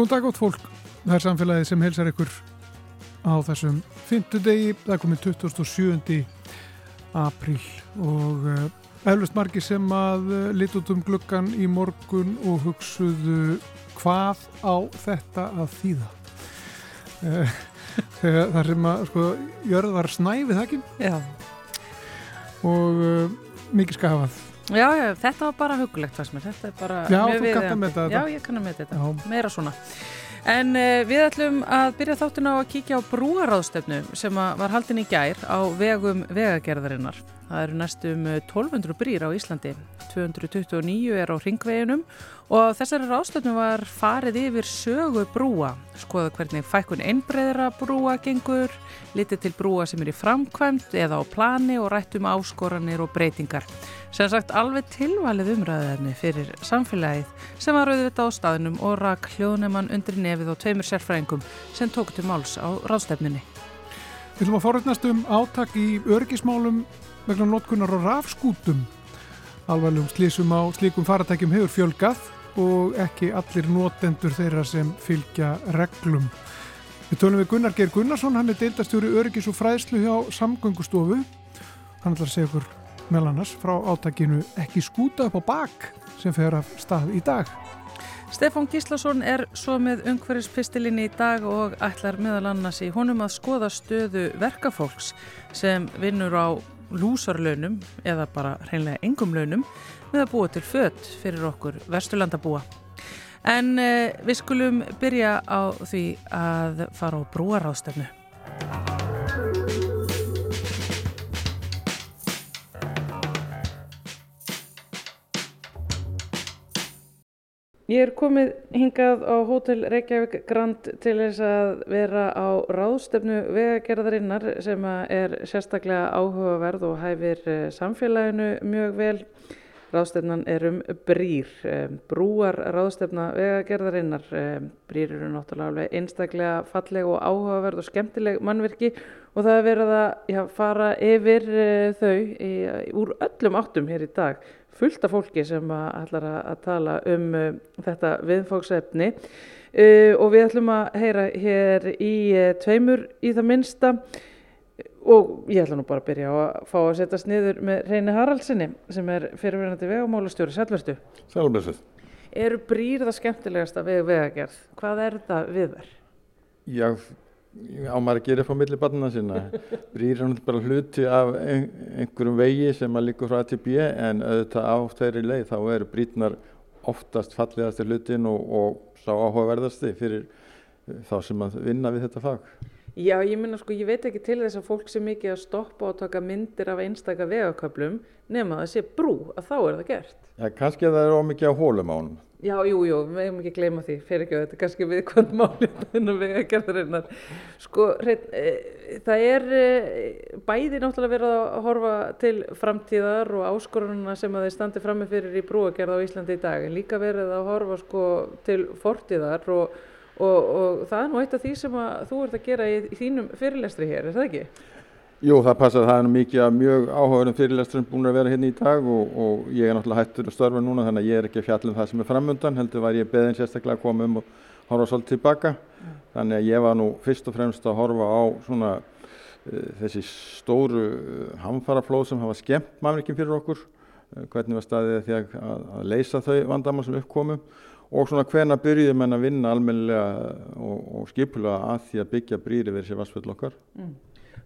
Góðan dag átt fólk, það er samfélagið sem helsar ykkur á þessum fymtudegi, það er komið 27. apríl og uh, eflust margi sem að uh, lit út um gluggan í morgun og hugsuðu hvað á þetta að þýða. Uh, það sem að sko, jörð var snæfið þakkinn og mikið skafað. Já, já, þetta var bara hugulegt fannst mér, þetta er bara Já, mjög þú kannt að viðeigandi. meta þetta. Já, ég kann að með þetta, Já. meira svona. En uh, við ætlum að byrja þáttina á að kíkja á brúaráðstefnu sem var haldin í gær á vegum vegagerðarinnar. Það eru næstum eh, 1200 brýr á Íslandi, 229 er á ringveginum og þessari ráðstefnu var farið yfir sögu brúa, skoða hvernig fækkun einbreyðra brúa gengur, litið til brúa sem er í framkvæmt eða á plani og rætt um áskoranir og breytingar. Sem sagt alveg tilvalið umræðarni fyrir samfélagið sem var auðvitað á staðnum og rak hljóðnemann undir nefið og tveimur sérfræðingum sem tók til máls á ráðstefnunni. Við ætlum að forutnast um átak í örgismálum vegna notkunar á rafskútum. Alvarlegum slísum á slíkum faratækjum hefur fjölgað og ekki allir notendur þeirra sem fylgja reglum. Við tölum við Gunnar Geir Gunnarsson, hann er deildastjóri öryggis og fræðslu hjá Samgöngustofu. Hann ætlar að segja okkur meðal annars frá átakinu ekki skúta upp á bak sem fer af stað í dag. Stefán Gíslason er svo með umhverfispistilinn í dag og ætlar meðal annars í honum að skoða stöðu verkafólks sem vinnur á lúsarlaunum eða bara hreinlega engum launum með að búa til fött fyrir okkur vesturlandabúa. En eh, við skulum byrja á því að fara á brúaráðstefnu. Ég er komið hingað á Hótel Reykjavík Grand til þess að vera á ráðstefnu vegagerðarinnar sem er sérstaklega áhugaverð og hæfir eh, samfélaginu mjög vel. Ráðstefnan er um brýr, eh, brúar ráðstefna vegagerðarinnar. eh, Brýr eru náttúrulega alveg einstaklega falleg og áhugaverð og skemmtileg mannvirki og það er verið að já, fara yfir þau í, úr öllum áttum hér í dag fullt af fólki sem að ætlar að, að tala um uh, þetta viðfóksefni uh, og við ætlum að heyra hér í uh, tveimur í það minnsta og ég ætla nú bara að byrja að fá að setjast niður með Reyni Haraldsinni sem er fyrirverandi vegamálastjóri Sælverstu. Sælblessuð. Eru brýr það skemmtilegasta veg vegagerð? Hvað er það við þær? Já, á maður að gera upp á milli barnina sinna. Brýr er bara hluti af ein, einhverjum vegi sem að líka frá A til B en auðvitað á þeirri leið þá eru brýrnar oftast fallegasti hlutin og, og sá áhugaverðasti fyrir þá sem að vinna við þetta fag. Já, ég minna sko, ég veit ekki til þess að fólk sé mikið að stoppa og taka myndir af einstaka vegaköplum nema að það sé brú, að þá er það gert. Já, kannski að það er ómikið á hólum á honum. Já, jú, jú, við hefum ekki gleyma því, fyrir ekki að þetta kannski viðkvæmt máli þennan vegagerðarinnar. Sko, hrein, e, það er e, bæði náttúrulega verið að horfa til framtíðar og áskorununa sem að þeir standi frammi fyrir í brúagerð á Íslandi í dag, en líka verið að horfa sko til fortíðar og, og, og það er nú eitt af því sem þú ert að gera í, í þínum fyrirlestri hér, er það ekki? Jú, það passar, það er nú mikið að mjög áhugaverðum fyrirlesturum búin að vera hérna í dag og, og ég er náttúrulega hættur að störfa núna þannig að ég er ekki að fjalla um það sem er framöndan, heldur var ég beðin sérstaklega að koma um og horfa svolítið tilbaka. Þannig að ég var nú fyrst og fremst að horfa á svona uh, þessi stóru uh, hamfaraflóð sem hafa skemmt mannverkin fyrir okkur, uh, hvernig var staðið því að, að, að leysa þau vandamál sem uppkomum og svona hvena byrjuðum en að vinna almennilega og, og skipulega að því að byggja brýri verið sér vassföll okkar. Mm.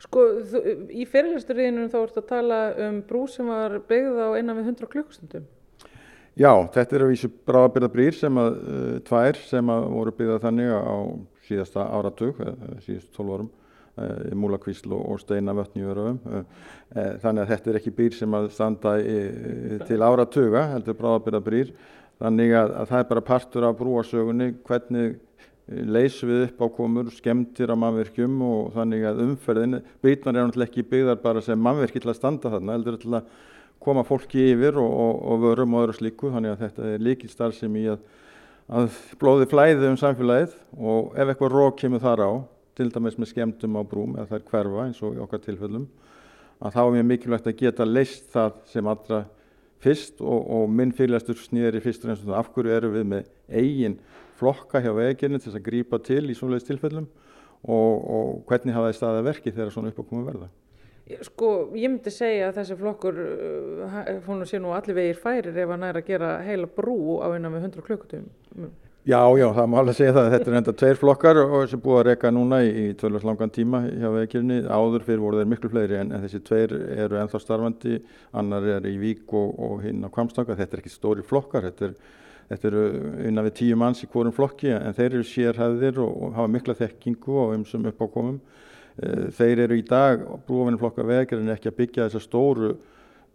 Sko, þú, í fyrirlesturriðinu þá ertu að tala um brú sem var byggð á innan við 100 klukkstundum. Já, þetta eru vísu bráðabyrðabrýr sem að, uh, tvær sem að voru byggða þannig á síðasta áratug, uh, síðust 12 árum, uh, í Múlakvísl og, og Steinavötn í Öröfum. Þannig að þetta er ekki brýr sem að standa í, til áratuga, heldur bráðabyrðabrýr. Þannig að, að það er bara partur af brúasögunni, hvernig leysum við upp ákomur, skemmtir á mannverkjum og þannig að umferðin, brýtnar er náttúrulega ekki byggðar bara sem mannverki til að standa þarna, heldur til að koma fólki yfir og, og, og vörum og öðru slíku, þannig að þetta er líkil starfsemi í að, að blóði flæði um samfélagið og ef eitthvað rók kemur þar á, til dæmis með skemmtum á brúm eða þær hverfa eins og í okkar tilfellum, að þá er mjög mikilvægt að geta leist það sem allra fyrst og, og minn fyrirlæstur snýðir í fyrst og það af hverju eru við með eigin flokka hjá veginni til að grípa til í svoleiðis tilfellum og, og hvernig hafa það staðið verki þegar svona uppákomið verða? Sko, ég myndi segja að þessi flokkur uh, fónu sé nú allir vegir færir ef hann er að gera heila brú á innan við 100 klukkutum. Já, já, það má alveg segja það. Þetta er enda tveir flokkar sem búið að reyka núna í, tölvast langan tíma hjá veikirni. Áður fyrir voru þeir miklu fleiri en, en þessi tveir eru ennþá starfandi, annar er í Vík og, og hinn á Kvamstanga. Þetta er ekki stóri flokkar, þetta er Þetta eru innan við tíu manns í hverjum flokki en þeir eru sérhæðir og, og hafa mikla þekkingu og umsum uppákomum. Eh, þeir eru í dag brúofinnflokka en ekki að byggja þessa stóru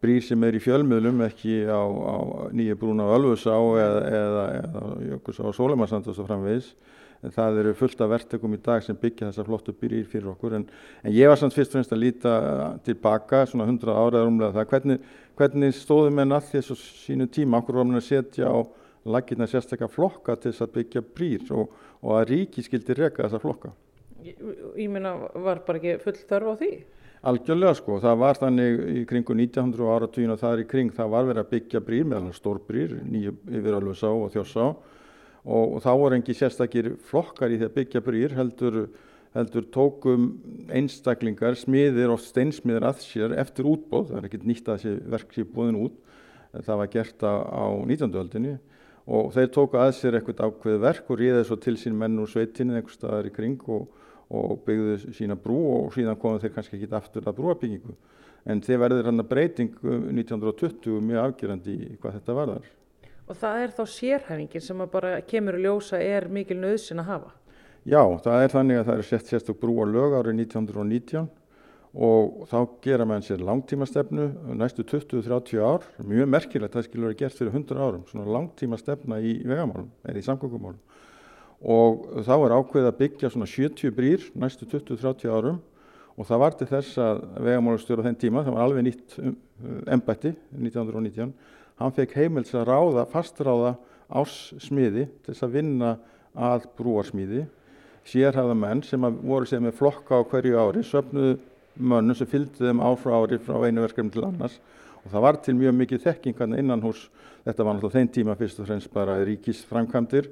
brýr sem er í fjölmiðlum ekki á, á nýju brún á Ölfusá eða, eða, eða Jökulsá og Sólemarsand og svo framvegis. En það eru fullt af verktökum í dag sem byggja þessa flottu brýr fyrir okkur. En, en ég var samt fyrst og fremst að líta tilbaka svona hundra áraður umlega það. Hvernig, hvernig stóðum menn allir þessu sínu tíma? Okkur var mann að setja á lagirna sérstaklega flokka til þess að byggja brýr og, og að ríki skildi reka þessa flokka. Ég, ég meina, var bara ekki full þörf á því? Algjörlega sko, það var þannig í kringu 1900 ára tíun og það er í kring, það var verið að byggja brýr meðal stórbrýr, nýju yfir alveg sá og þjósá og, og þá voru engi sérstakir flokkar í því að byggja brýr heldur, heldur tókum einstaklingar, smiðir og steinsmiðir að sér eftir útbóð, það er ekkert nýtt að þessi verk sé búin út, það var gert á, á 19. öldinni. Og þeir tóku að sér eitthvað ákveð verk og ríðið svo til sín menn úr sveitinni einhver staðar í kring og, og byggðu sína brú og síðan komu þeir kannski ekki aftur að brúabyggingu en þeir verður hann að breyting 1920 mjög afgerandi í hvað þetta varðar. Og það er þá sérhæfingin sem bara kemur að ljósa er mikil nöðsin að hafa? Já, það er þannig að það er sett sérstök brú á lög árið 1919 og þá gera mann sér langtímastefnu næstu 20-30 ár mjög merkilegt að það skilur að gert fyrir 100 árum svona langtímastefna í vegamálum eða í samgöngumálum og þá er ákveð að byggja svona 70 brýr næstu 20-30 árum. Og það var til þess að vegamálustjóra þenn tíma, það var alveg nýtt embætti 1919 hann fekk heimils að ráða, fastráða ássmiði til þess að vinna að brúarsmiði. Sérhæða menn sem voru sem með flokka á hverju ári söfnuðu mönnum sem fylgdi þeim áfrá ári frá einu verkefni til annars. Og það var til mjög mikið þekking innan hús, þetta var náttúrulega þeim tíma fyrst og fremst bara ríkisframkvæmdir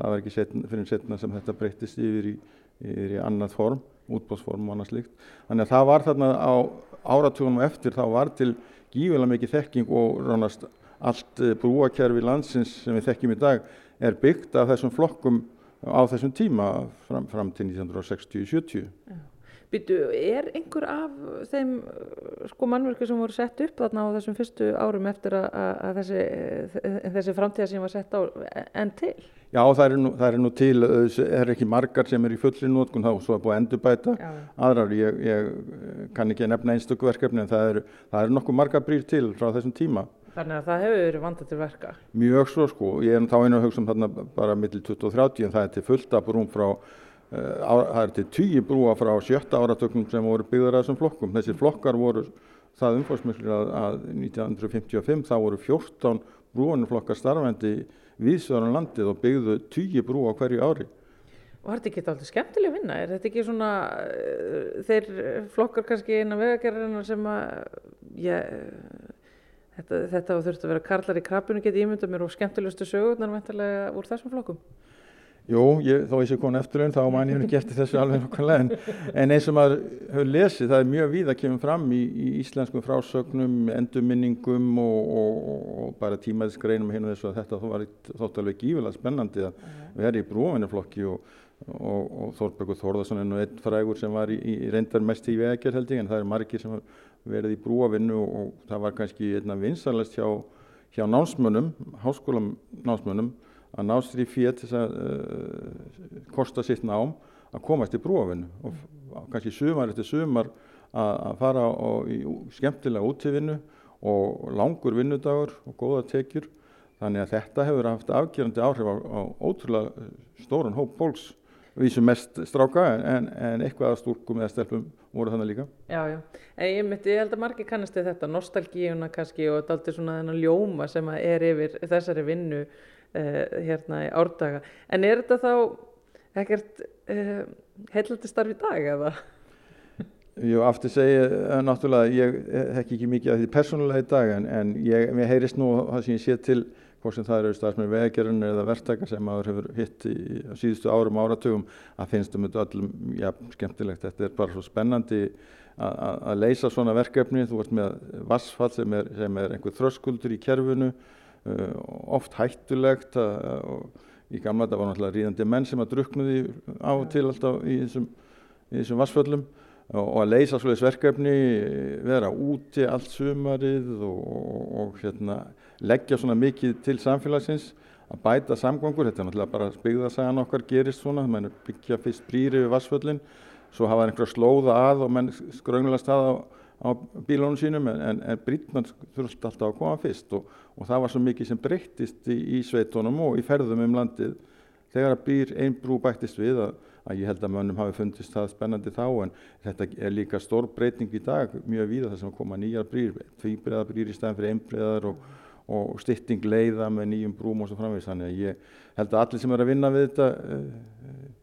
það var ekki setna, fyrir setna sem þetta breyttist yfir í, yfir í annað form, útbóðsform og annað slikt þannig að það var þarna á áratugunum eftir þá var til gífilega mikið þekking og ránast allt eh, brúakerfi landsins sem við þekkjum í dag er byggt af þessum flokkum á þessum tíma fram, fram til 1960-70 Býtu, er einhver af þeim sko mannverku sem voru sett upp þarna á þessum fyrstu árum eftir að, að þessi, þessi framtíða sem var sett á enn til? Já, það er nú, það er nú til, það er ekki margar sem er í fulli nótkun þá, svo er búið að endurbæta Já. aðrar, ég, ég kann ekki nefna einstöku verkefni en það er, það er nokkuð margar brýr til frá þessum tíma. Þannig að það hefur verið vandað til verka? Mjög svo sko, ég er þá einu að hugsa um þarna bara millir 20 og 30 en það er til fullt af brúm frá Eh, það er til tíu brúa frá sjötta áratöknum sem voru byggðar að þessum flokkum. Þessir flokkar voru það umfórsmiklir að, að 1955 þá voru 14 brúanflokkar starfandi viðsverðan landið og byggðu tíu brúa hverju ári. Og þetta er ekki alltaf skemmtileg vinna, er þetta ekki svona uh, þeir flokkar kannski innan vegagerðina sem að já, þetta, þetta þurft að vera karlar í krabbinu getið ímynda mér og skemmtilegustu sögurnar úr þessum flokkum? Jú, ég, þó ég sé konu eftir einn þá man ég ekki eftir þessu alveg nokkulega en, en eins og maður hefur lesið það er mjög víð að kemur fram í, í íslenskum frásögnum, endurminningum og, og, og bara tímaðisgreinum hérna þessu að þetta var þótt alveg gífilega spennandi að vera í brúavinnuflokki og, og Þorbergur Þórðarsson er nú einn frægur sem var í, í reyndar mest í vegjör held ég en það er margir sem verið í brúavinnu og það var kannski einna vinsalast hjá, hjá námsmönnum, háskólam námsmönnum að ná sér í fyrir til að uh, kosta sitt nám að komast í brúafinu og kannski sumar eftir sumar að fara á, í skemmtilega útífinu og langur vinnudagur og góða tekjur. Þannig að þetta hefur haft afgerandi áhrif á, á ótrúlega stóran hóp fólks. Við sem mest stráka en, en eitthvað að stúrkum eða stelpum voru þannig líka. Já, já, ég myndi, ég held að margir kannast þetta, nostalgíuna kannski og þetta er alltaf svona þennan ljóma sem er yfir þessari vinnu hérna í árdaga. En er þetta þá ekkert uh, eh, heilandi starf í dag eða? Jú, aftur segja, uh, náttúrulega, ég hekk ekki mikið af því persónulega í dag en, en ég, mér heyrist nú það sem ég sé til hvort sem það eru starfsmenn vegagerðin eða verktaka sem maður hefur hitt í síðustu árum áratugum að finnst um þetta öllum ja, skemmtilegt. Þetta er bara svo spennandi að leysa svona verkefni. Þú ert með vassfall sem er, sem er einhver þröskuldur í kerfinu, oft hættulegt og í gamla þetta var náttúrulega ríðandi menn sem að druknuði á og til alltaf í þessum, í þessum vassföllum og að leysa svolítið verkefni, vera úti allt sumarið og, og, og hérna leggja svona mikið til samfélagsins að bæta samgöngur, þetta er náttúrulega bara byggðarsagan okkar gerist svona, það mennur byggja fyrst brýri við vassföllin, svo hafa einhverja slóða að og menn skröngla stað á, bílónum sínum en, en, en brýtman þurfti alltaf að koma fyrst og, og það var svo mikið sem breyttist í, í sveitunum og í ferðum um landið. Þegar að býr einn brú bættist við að, að ég held að mönnum hafi fundist það spennandi þá en þetta er líka stór breyting í dag mjög víða þar sem koma nýjar brýr, tvíbreiða brýr í stæðan fyrir einbreiðar og og stytting leiða með nýjum brúm og svo framvegis. Þannig að ég held að allir sem er að vinna við þetta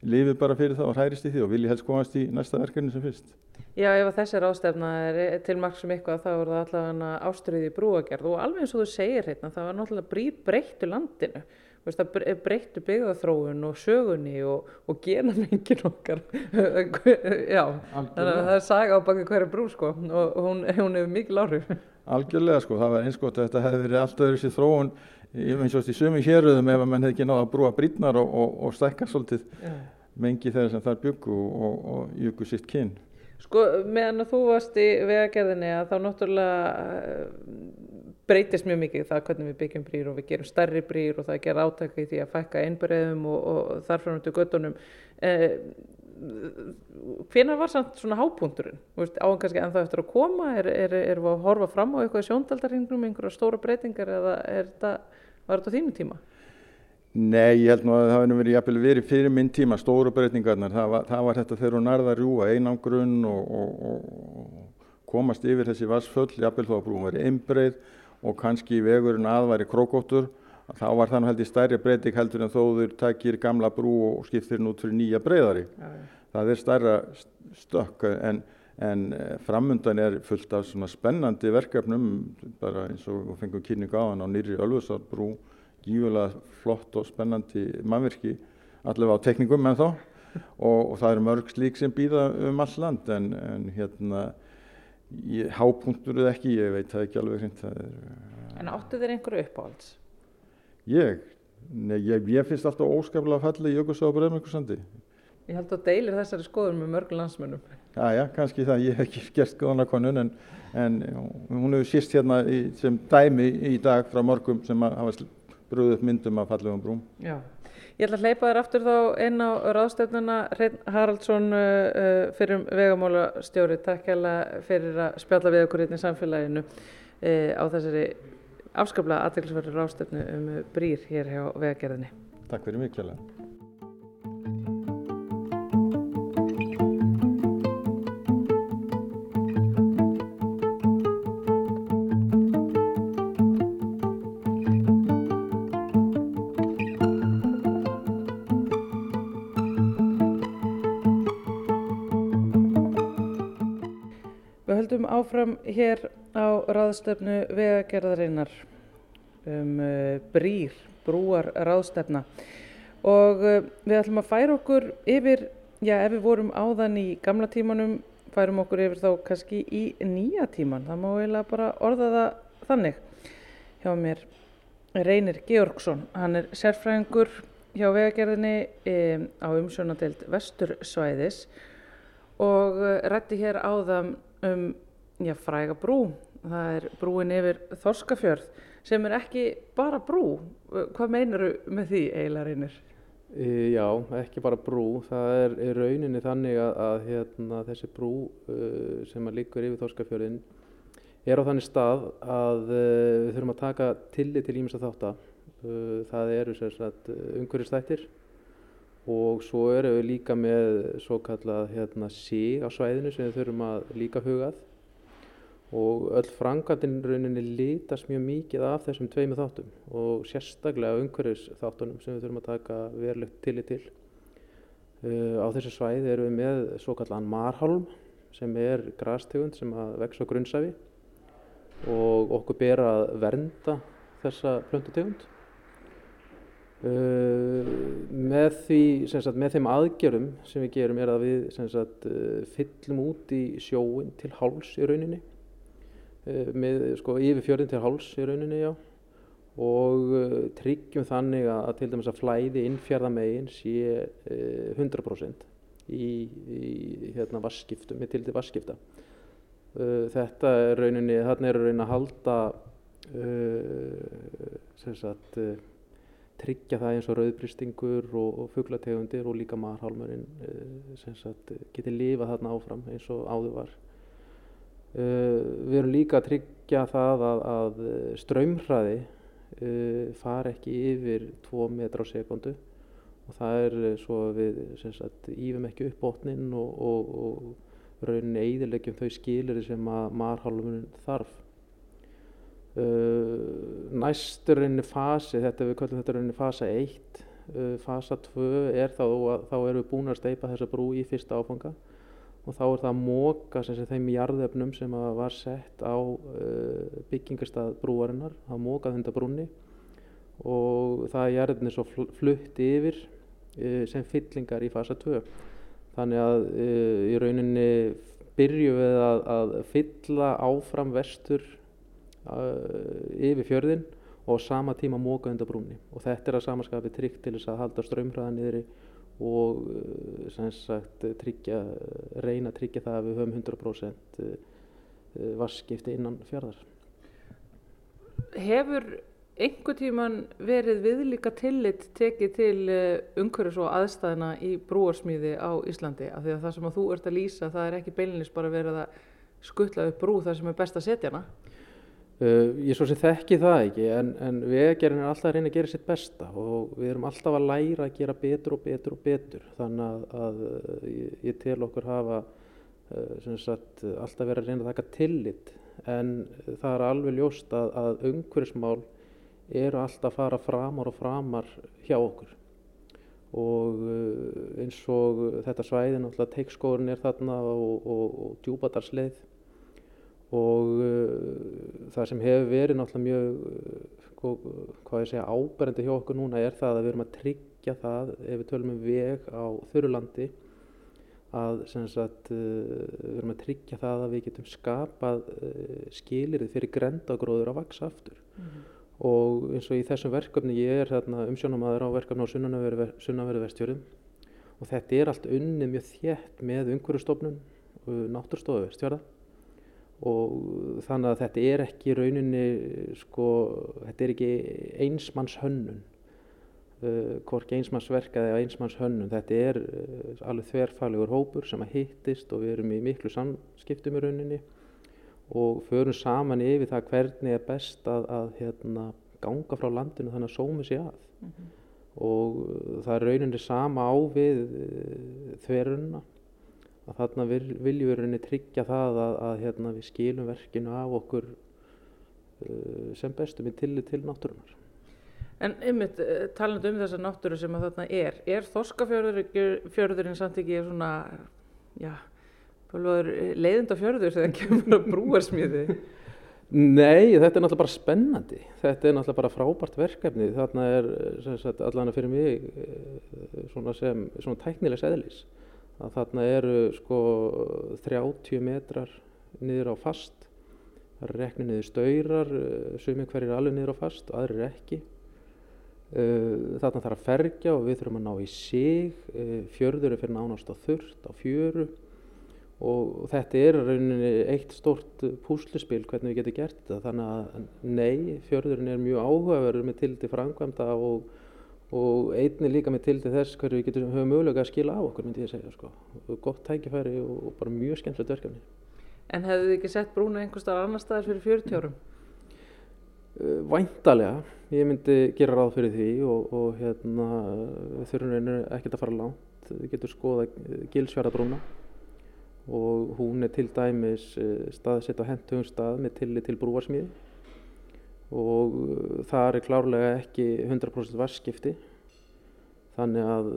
uh, lifi bara fyrir það og hærist í því og vilji helst komast í næsta verkefni sem fyrst. Já, ef þessi rástefna er til marg sem eitthvað þá er það allavega ástriði brúagerð. Og alveg eins og þú segir hérna þá er náttúrulega brýr breyttu landinu. Það breyttu byggðarþróun og sögunni og, og genamengin okkar. Já, þannig að það er saga á baki hverju brú sko. Og hún, hún hefur mikil áhrif. Algjörlega sko, það var einskott að þetta hefði verið allt öðru sér þróun eins og í sömu héröðum ef mann hefði ekki náða að brúa brýtnar og, og, og stækka svolítið yeah. mengi þeirra sem þar byggu og, og jöku sitt kyn. Sko meðan þú varst í vegagerðinni að þá náttúrulega eh, breytist mjög mikið það hvernig við byggjum brýr og við gerum starri brýr og það ger átaka í því að fækka einbreiðum og þarfram til göttunum. Eh, hvenar var samt svona hápunkturinn áan kannski en það eftir að koma er, er, er við að horfa fram á eitthvað sjóndaldarhingnum einhverja stóra breytingar eða þetta, var þetta þínu tíma? Nei, ég held nú að það hefði verið jafnvel verið fyrir minn tíma stóra breytingarnar, það var, það var þetta þegar hún nærða að rjúa einangrun og, og, og komast yfir þessi vassföll, jafnvel þó að brúum verið einbreið og kannski vegurinn aðværi krókóttur þá var þannig held í stærri breyting heldur en þóður takir gamla brú og skiptir nút fyrir nýja breyðari. Það er stærra stökk en, en eh, framundan er fullt af svona spennandi verkefnum bara eins og við fengum kynning á hann á nýri Ölfusárbrú, gífulega flott og spennandi mannverki allavega á tekningum en þá og, og það eru mörg slík sem býða um all land en, en hérna hápunktur eða ekki, ég veit það ekki alveg hreint. En áttu þeir einhverju uppáhalds? Ég? Nei, ég, ég finnst alltaf óskaplega fallið í Jökulsá og Breðmjökursandi. Ég held að deilir þessari skoðun með mörgum landsmönnum. Já, já, kannski það. Ég hef ekki gert skoðanakonun en, en hún hefur síst hérna í, sem dæmi í dag frá mörgum sem hafa brúðið upp myndum af fallegum brúm. Já. Ég ætla að hleypa þér aftur þá inn á ráðstöfnuna Reyn Haraldsson uh, uh fyrir vegamála stjóri. Takk hella fyrir að spjalla við okkur hérna í samfélaginu uh, á þessari afskaplega aðeinsverður rástefnu um brýr hér hjá vegagerðinni. Takk fyrir mikið. Hér á ráðstöfnu vegagerðarinnar um uh, brýr, brúar ráðstefna og uh, við ætlum að færa okkur yfir, já ef við vorum áðan í gamla tímanum, færum okkur yfir þá kannski í nýja tíman, það má eiginlega bara orða það þannig. Hjá mér Reynir Georgsson, hann er sérfræðingur hjá vegagerðinni um, á umsjónadelt Vestursvæðis og uh, rætti hér áðan um já, fræga brú, það er brúin yfir Þorskafjörð sem er ekki bara brú. Hvað meinaru með því eiginlega reynir? E, já, ekki bara brú. Það er, er rauninni þannig að, að hérna, þessi brú uh, sem líkur yfir Þorskafjörðin er á þannig stað að uh, við þurfum að taka tillit til ímest að þátt að. Uh, það eru umhverjastættir og svo eru við líka með svo kallað hérna, síg á svæðinu sem við þurfum að líka hugað og öll framkvæmdinn rauninni lítast mjög mikið af þessum tveimu þáttum og sérstaklega umhverfis þáttunum sem við þurfum að taka verulegt tillit til. Uh, á þessu svæði erum við með svo kallan marhálm sem er grastegund sem vex á grunnsæfi og okkur ber að vernda þessa plöntutegund Uh, með, því, sagt, með þeim aðgjörum sem við gerum er að við sagt, uh, fyllum út í sjóin til háls í rauninni með sko, yfir fjörðin til háls í rauninni já og tryggjum þannig að til dæmis að flæði innfjörðamegin sé 100% í, í hérna, vasskiptum, með tildi vasskipta þetta er rauninni, þarna er rauninni að halda sem sagt tryggja það eins og rauðbristingur og, og fugglategundir og líka marhálmurinn uh, geti lifað þarna áfram eins og áður var. Uh, við erum líka að tryggja það að, að ströymhraði uh, far ekki yfir 2 metra á sekundu og það er svo að við sagt, ífum ekki upp botnin og, og, og rauninni eiðilegjum þau skilir sem að marhálmurinn þarf. Uh, næsturinn fasi, þetta við kallum þetta rauninni fasa 1 uh, fasa 2 er þá að þá erum við búin að steipa þessa brú í fyrsta áfanga og þá er það að móka þeim jarðefnum sem var sett á uh, byggingarstað brúarinnar að móka þetta brúni og það er jarðefni svo flutt yfir sem fyllingar í fasa 2 þannig að í rauninni byrjum við að, að fylla áfram vestur yfir fjörðin og á sama tíma móka undan brúnni. Og þetta er að samaskapi tryggt til þess að halda ströymhraða niðri og sem sagt tryggja, reyna að tryggja það að við höfum 100% vasskipti innan fjörðar. Hefur einhver tíman verið viðlíka tillit tekið til umhverfis og aðstæðina í brúarsmíði á Íslandi af því að það sem að þú ert að lýsa það er ekki beilinist bara verið að skuttla upp brú þar sem er best að setja hana? Uh, ég svo sem þekki það ekki en, en vegagerðin er alltaf að reyna að gera sitt besta og við erum alltaf að læra að gera betur og betur og betur. Þannig að, að ég, ég tel okkur hafa uh, sagt, alltaf verið að reyna að taka tillit. En það er alveg ljóst að, að umhverfismál eru alltaf að fara framar og framar hjá okkur. Og uh, eins og þetta svæði náttúrulega teikskórin er þarna og, og, og djúbadarsleið og uh, það sem hefur verið náttúrulega mjög uh, hvað ég segja áberandi hjá okkur núna er það að við erum að tryggja það ef við tölum um veg á þurrulandi að sagt, uh, við erum að tryggja það að við getum skapað skilirði fyrir grendagróður að vaksa aftur. Mm -hmm. og eins og í þessum verkefni ég er umsjónamaður á verkefni á sunnanverðu vestjörðum og þetta er allt unni mjög þétt með umhverjastofnun náttúrstofu vestjörða og þannig að þetta er ekki rauninni sko, þetta er ekki einsmanns hönnun uh, hvorki einsmannsverkað eða einsmanns hönnun þetta er uh, alveg þverfælegur hópur sem að hittist og við erum í miklu samskiptum í rauninni og förum saman yfir það hvernig er best að, að hérna, ganga frá landinu þannig að sómi sér að. Mm -hmm. og það er rauninni sama á við uh, þverunna að þarna viljum við rauninni tryggja það að, að hérna, við skilum verkinu af okkur uh, sem bestum í tillit til náttúrunar. En ymmit, eh, talandu um þessa náttúru sem að þarna er, er þorskafjörðurinn samt ekki svona, já, leiðindafjörður þegar kemur að brúarsmíði? Nei, þetta er náttúrulega bara spennandi, þetta er náttúrulega bara frábært verkefni, þarna er allan að fyrir mig eh, svona sem svona tæknilegs eðlis að þarna eru sko 30 metrar niður á fast það eru reknið niður stöyrar eh, sumið hverjir alveg niður á fast og aðrir ekki. Eh, þarna þarf að ferja og við þurfum að ná í sig. Eh, fjörður er fyrir nánast á þurft á fjöru. Og þetta er rauninni eitt stort púsluspil hvernig við getum gert þetta. Þannig að nei, fjörðurinn er mjög áhugaverður með tildi framkvæmda og og einni líka með til þess hverju við getum höfum mögulega að skila á okkur myndi ég segja sko. gott tækifæri og bara mjög skemmtilegt verkefni. En hefðu þið ekki sett brúna einhver staðar annar staðar fyrir 40 árum? Uh, væntalega, ég myndi gera ráð fyrir því og, og hérna við þurfum ekkert að fara langt. Við getum skoða gilsfjara brúna. Og hún er til dæmis uh, staðsett á hentugum stað með tilli til brúarsmíði og uh, það er klárlega ekki 100% vasskipti þannig að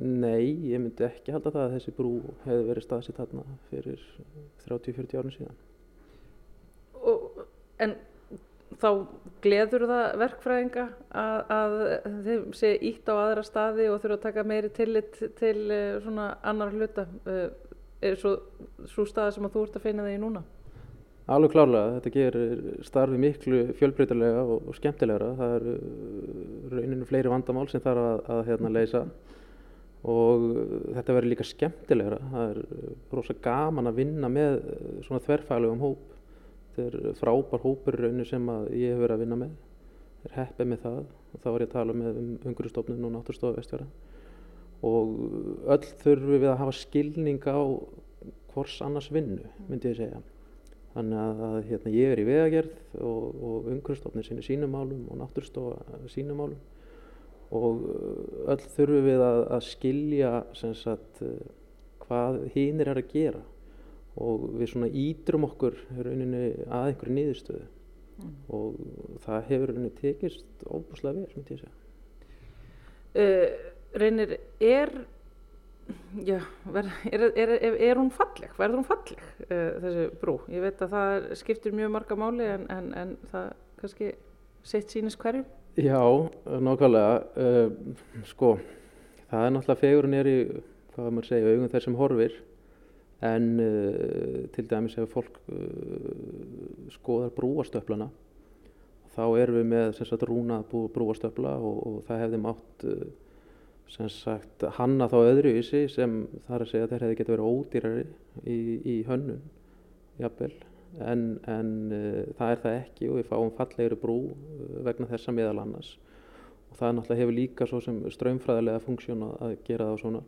nei, ég myndi ekki halda það að þessi brú hefði verið staðsitt þarna fyrir 30-40 árun síðan og, En þá gleður það verkfræðinga að, að þeim sé ítt á aðra staði og þurfa að taka meiri tillit til uh, svona annar hluta uh, er svo, svo staði sem að þú ert að finna þig núna? Alveg klárlega, þetta gerir starfi miklu fjölbreytilega og, og skemmtilegra. Það eru rauninu fleiri vandamál sem þarf að, að hérna, leysa og þetta verður líka skemmtilegra. Það er rosa gaman að vinna með svona þverfælegum hóp. Þetta er frábær hópur rauninu sem ég hef verið að vinna með. Það er heppið með það og þá er ég að tala með um umhverjastofnun og náttúrstofa vestfjara. Og öll þurfum við að hafa skilning á hvors annars vinnu, myndi ég segja. Þannig að, að hérna, ég er í vegagerð og, og umhverfstofnir sinni sínum málum og náttúrstofa sínum málum og öll þurfum við að, að skilja sagt, hvað hinn er að gera og við svona ídrum okkur rauninni að einhverju niðurstöðu mm. og það hefur rauninni tekist óbúslega vel, myndi ég segja. Uh, reynir, er Já, ver, er, er, er, er hún falleg? Verður hún falleg uh, þessi brú? Ég veit að það skiptir mjög marga máli en, en, en það kannski sitt sínist hverju? Já, nákvæmlega. Uh, sko, það er náttúrulega fegurinn er í, hvað maður segja, augum þessum horfir en uh, til dæmis ef fólk skoðar brúastöflana þá erum við með sagt, rúna brúastöfla og, og það hefði mátt sem sagt hanna þá öðruvísi sem þar að segja að þeir hefði getið verið ódýrari í, í hönnun jafnvel. En, en uh, það er það ekki og við fáum fallegri brú uh, vegna þessa meðal annars. Og það náttúrulega hefur líka svo sem ströymfræðilega funksjón að gera það svona.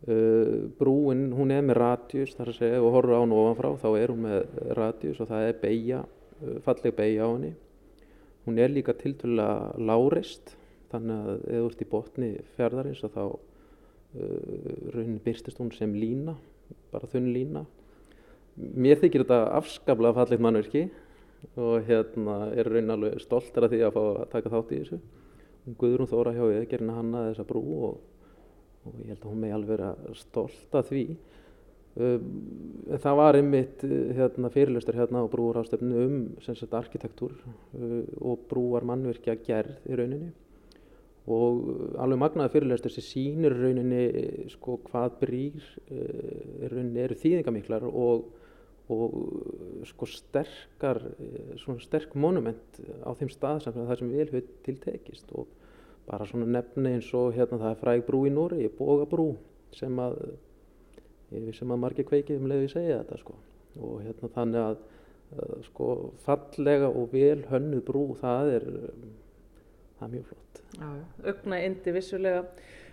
Uh, brúin hún er með radjus þar að segja og horfur á hún ofanfrá þá er hún með radjus og það er beigja falleg beigja á henni. Hún er líka tiltvöla lárist þannig að ef þú ert í botni fjörðarins þá uh, raunin byrstist hún sem lína bara þunn lína. Mér þykir þetta afskaplega fallit mannverki og hérna er raunin alveg stoltar af því að fá að taka þátt í þessu. Guðrún Þóra hjá ég gerina hanna þessa brú og, og ég held að hún megi alveg vera stolt af því. Um, það var einmitt hérna, fyrirlustur hérna á brúarástöfnu um arkitektúr uh, og brúar mannverkja gerð í rauninni og alveg magnaði fyrirlestur sem sýnir rauninni sko, hvað brýr uh, rauninni eru þýðingamiklar og, og sko, sterkar, svona sterk monument á þeim stað sem það sem vel höfð tiltekist og bara svona nefni eins og hérna það er fræg brú í Nóri, Bogabrú sem að sem að margir kveikið um leiði að segja þetta sko. Og hérna þannig að sko fallega og vel hönnu brú það er það er mjög flott. Augna indi vissulega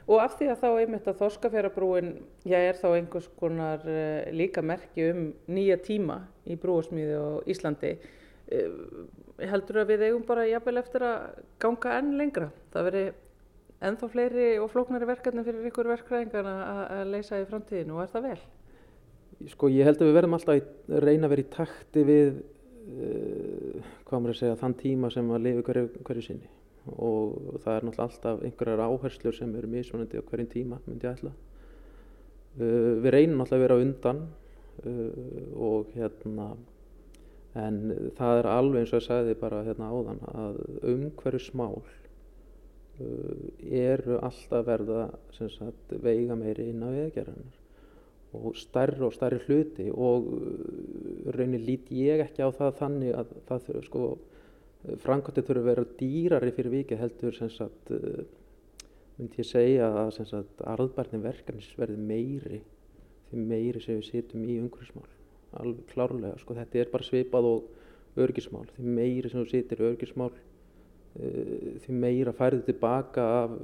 og af því að þá einmitt að Þorskafjarabrúin já, er þá einhvers konar uh, líka merki um nýja tíma í brúasmíði á Íslandi uh, heldur að við eigum bara jafnvel eftir að ganga enn lengra það veri ennþá fleiri og flóknari verkefni fyrir ykkur verkræðingar að leysa í framtíðinu og er það vel? Sko ég held að við verðum alltaf að reyna að vera í takti við uh, hvað maður að segja þann tíma sem að lifi hverju, hverju sinni og það er náttúrulega alltaf einhverjar áherslur sem eru mismunandi á hverjum tíma myndi ég ætla. Uh, við reynum náttúrulega að vera undan uh, og hérna en það er alveg eins og ég sagði bara hérna áðan að umhverju smál uh, eru alltaf verða sagt, veiga meiri inn á veðgerðanar og stærri og stærri hluti og raunir lít ég ekki á það þannig að það þurfa sko framkvæmdi þurfa að vera dýrari fyrir vikið heldur sem sagt uh, myndi ég segja að sem sagt arðbærni verkefnis verði meiri því meiri sem við sitjum í umhverfismál alveg klárlega, sko þetta er bara svipað og örgismál, því meiri sem við sitjum í örgismál uh, því meira færði tilbaka af,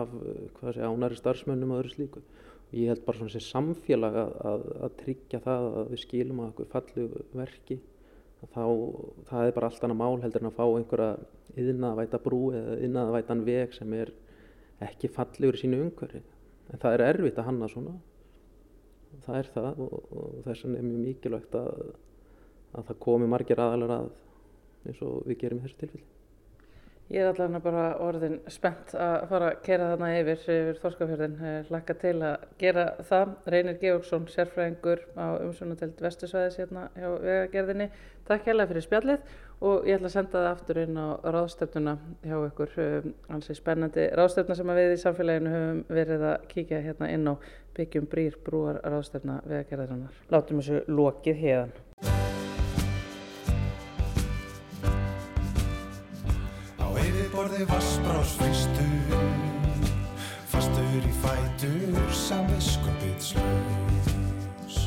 af hvað sé ánæri starfsmönnum og öðru slíku. Og ég held bara svona sem samfélag að, að, að tryggja það að við skilum að okkur fallu verki þá það er bara allt annað mál heldur en að fá einhverja yðnaðvæta brú eða yðnaðvætan veg sem er ekki fallegur í sínu umhverfi. En það er erfitt að hanna svona. Það er það og, og þess vegna er mjög mikilvægt að, að það komi margir aðalar að eins og við gerum í þessu tilfelli Ég er allavega bara orðin spennt að fara að kera þarna yfir, yfir Þorskafjörðin. Laka til að gera það. Reynir Georgsson, sérfræðingur á umsvunatelt vestusvæðis hérna hjá vegagerðinni. Takk hérlega fyrir spjallið og ég ætla að senda það aftur inn á ráðstöfnuna hjá ykkur. Alls spennandi ráðstöfna sem við í samfélaginu höfum verið að kíkja hérna inn á byggjum brýr brúar ráðstöfna vegagerðarinnar. Látum þessu lokið hérðan. Fyrstur Fastur í fætur samviskupið slaus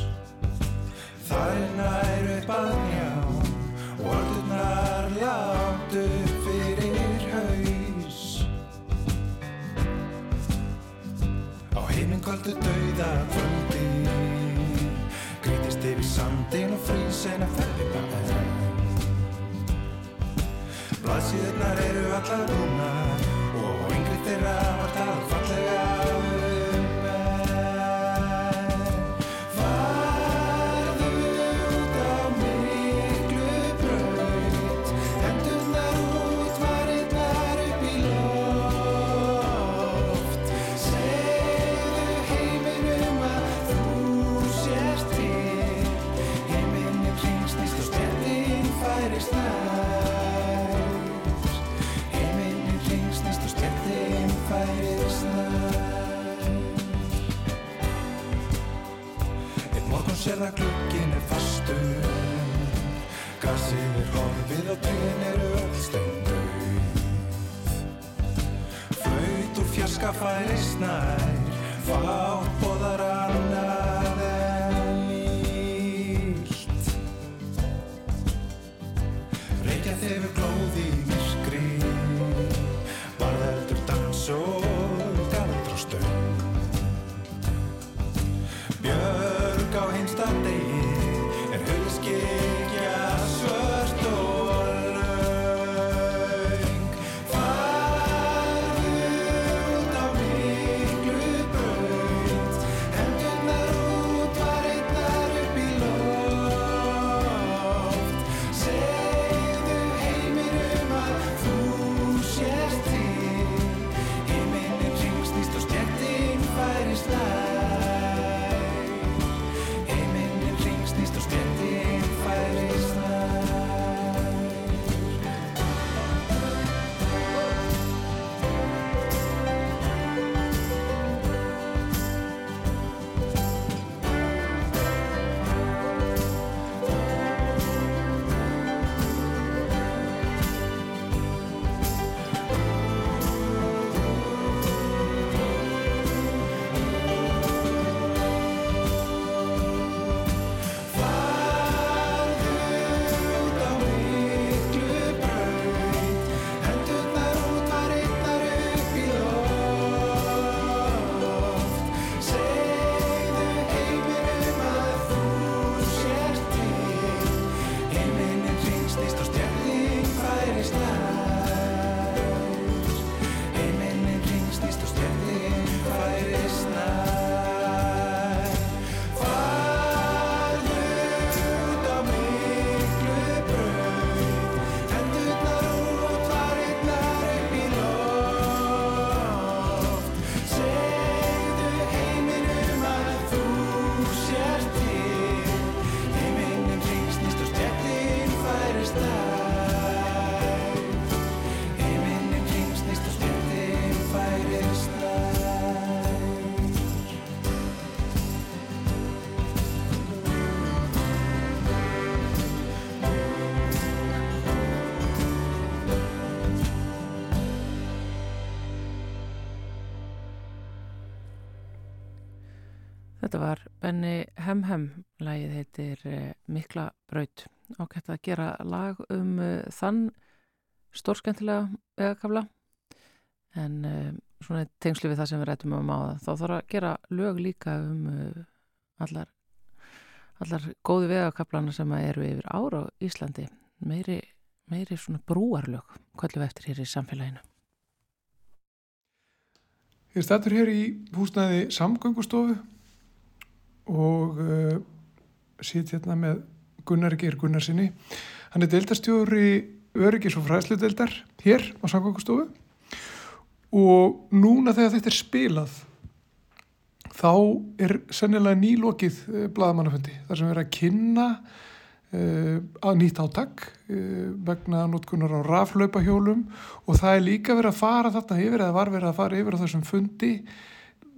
Það er nær upp að njá og orðurnar látt upp fyrir haus. Á heiminn kvöldu dauða kvöldi Grítist yfir sandin og frýs en að ferðina Blaðsíðurnar eru allar rúnar að glukkin er fastur. Gassið er horfið og trén eru öll steindauð Flaut úr fjarska færi snær Fátt boðar annað Benny Hemhem, lagið heitir eh, Mikla Braut. Ágætt að gera lag um uh, þann stórskemmtilega vegakafla en uh, svona tengslu við það sem við rættum um á það. Þá þarf að gera lög líka um allar, allar góðu vegakaflana sem eru yfir ára á Íslandi. Meiri, meiri svona brúarlög, kvöldu eftir hér í samfélaginu. Ég stættur hér í húsnæði samgöngustofu og uh, sitt hérna með Gunnar Geir Gunnarsinni. Hann er deildastjóri öryggis og fræðsludeldar hér á Samgöngustofu og núna þegar þetta er spilað þá er sennilega nýlokið uh, bladamannafundi þar sem erum að kynna uh, að nýtt átak uh, vegna notkunar á raflaupahjólum og það er líka verið að fara þarna yfir eða var verið að fara yfir á þessum fundi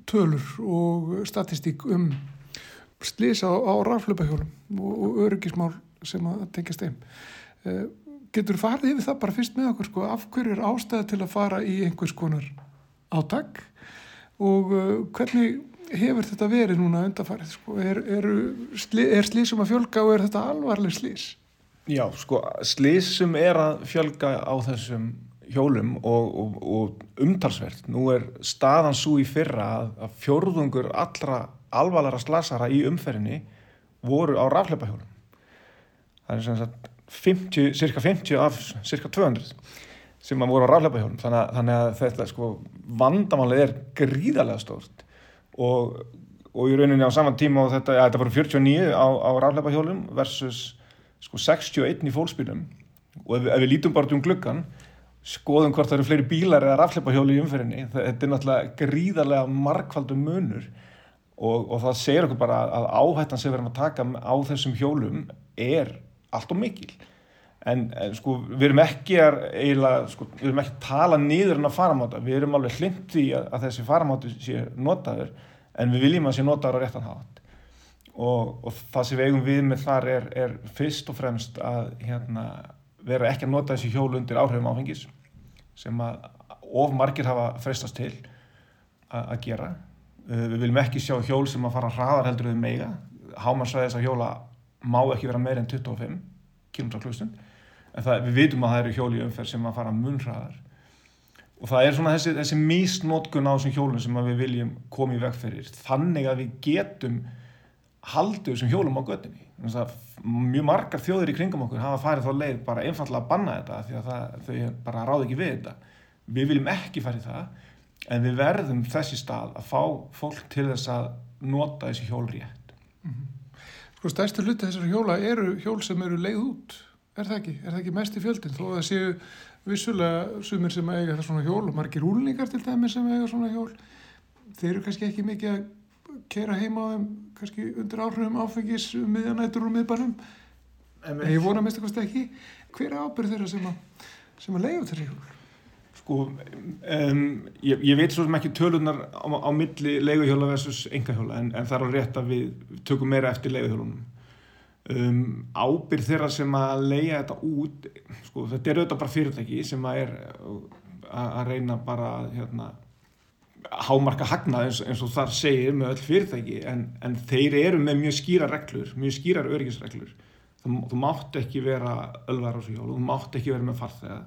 tölur og statistík um slisa á, á raflaupahjólum og, og öryggismál sem að tengjast þeim. Uh, getur farið yfir það bara fyrst með okkur sko, af hverju er ástæða til að fara í einhvers konar átak og uh, hvernig hefur þetta verið núna undarfarið sko? er, er, er slísum að fjölga og er þetta alvarleg slís? Já, sko, slísum er að fjölga á þessum hjólum og, og, og umtalsvert. Nú er staðan svo í fyrra að, að fjórðungur allra alvarlega slasara í umferðinni voru á rafleipahjólum. Það er sem sagt 50, cirka 50 af cirka 200 sem að voru á rafleipahjólum. Þannig, þannig að þetta sko vandamálið er gríðarlega stórt og, og í rauninni á saman tíma og þetta, ja, þetta voru 49 á, á rafleipahjólum versus sko 61 í fólksbílum og ef, ef við lítum bara um gluggan skoðum hvort það eru fleiri bílar eða rafleipahjóli í umferðinni, þetta er náttúrulega gríðarlega markvaldum munur og, og það segir okkur bara að áhættan sem við erum að taka á þessum hjólum er allt og mikil. En, en sko við erum ekki að eiginlega, sko, við erum ekki að tala niður en að faramáta, við erum alveg hlimt því að, að þessi faramátu sé notaður en við viljum að sé notaður á réttan hátt. Og, og það sem við eigum við með þar er, er fyrst og fremst að hérna, vera ekki að nota þessi hjól undir áhrifum áfengis sem að of margir hafa frestast til að gera við viljum ekki sjá hjól sem að fara hraðar heldur við meiga hámarsvæðis að hjóla má ekki vera meir en 25 km klustund en það, við vitum að það eru hjól í umferð sem að fara munhraðar og það er svona þessi, þessi mísnótkun á þessum hjólum sem við viljum koma í veg fyrir. Þannig að við getum haldið þessum hjólum á göttinni mjög margar þjóðir í kringum okkur hafa farið þá leið bara einfallega að banna þetta því að það, þau bara ráð ekki við þetta. Við viljum ekki farið það en við verðum þessi stað að fá fólk til þess að nota þessi hjól rétt mm -hmm. Sko stærstu hluti þessar hjóla eru hjól sem eru leið út er það ekki? Er það ekki mest í fjöldin? Þó að það séu vissulega sumir sem eiga það svona hjól og margir úlningar til dæmi sem eiga svona hjól þeir eru kannski ekki mikið að kera heima á þeim kannski undir áhrifum áfengis um miðjanætur og miðbænum en ég vona mest eitthvað ekki hver ábyrð þeirra sem að, sem að leiða þeirra hjól? Sko, um, ég, ég veit svo sem ekki tölunar á, á milli leiguhjóla versus engahjóla en, en það er alveg rétt að við tökum meira eftir leiguhjólunum. Um, ábyrð þeirra sem að leiða þetta út sko, þetta er auðvitað bara fyrirtæki sem að er að reyna bara hérna hámarka hagnað eins, eins og þar segir með öll fyrirtæki en, en þeir eru með mjög skýra reglur, mjög skýrar örgisreglur þú, þú mátt ekki vera ölvar á þessu hjól, þú mátt ekki vera með farþega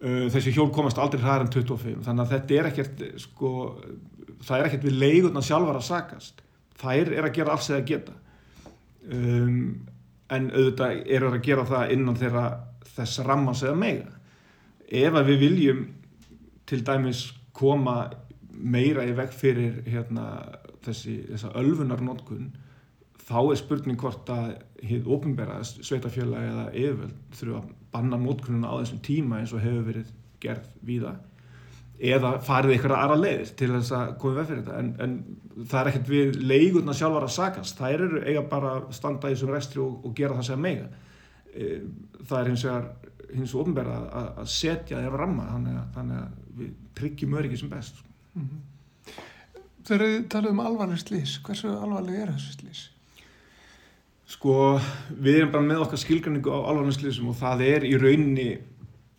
þessi hjól komast aldrei hraðar en 25 þannig að þetta er ekkert sko, það er ekkert við leigurna sjálfar að sakast. Þær er að gera alls eða geta. Um, en auðvitað eru að gera það innan þeirra þess rammans eða mega. Ef að við viljum til dæmis koma meira í veg fyrir hérna, þessi, ölfunarnótkun þá er spurning hvort að hið ofinbæra sveitafjöla eða yfirvöld þurfa að banna nótkununa á þessum tíma eins og hefur verið gerð víða. Eða farið ykkur aðra leiðir til þess að koma veg fyrir þetta. En, en það er ekkert við leigurna sjálfar að sakast. Það eru eiga bara að standa í þessum restri og, og gera það sem mega. E, það er hins vegar hins ofinbæra að, að setja þeirra ramma þannig að, þannig að við tryggjum öryggi sem best Mm -hmm. Þið talaðu um alvarleg slís, hversu alvarleg er þessu slís? Sko, við erum bara með okkar skilgræningu á alvarleg slísum og það er í rauninni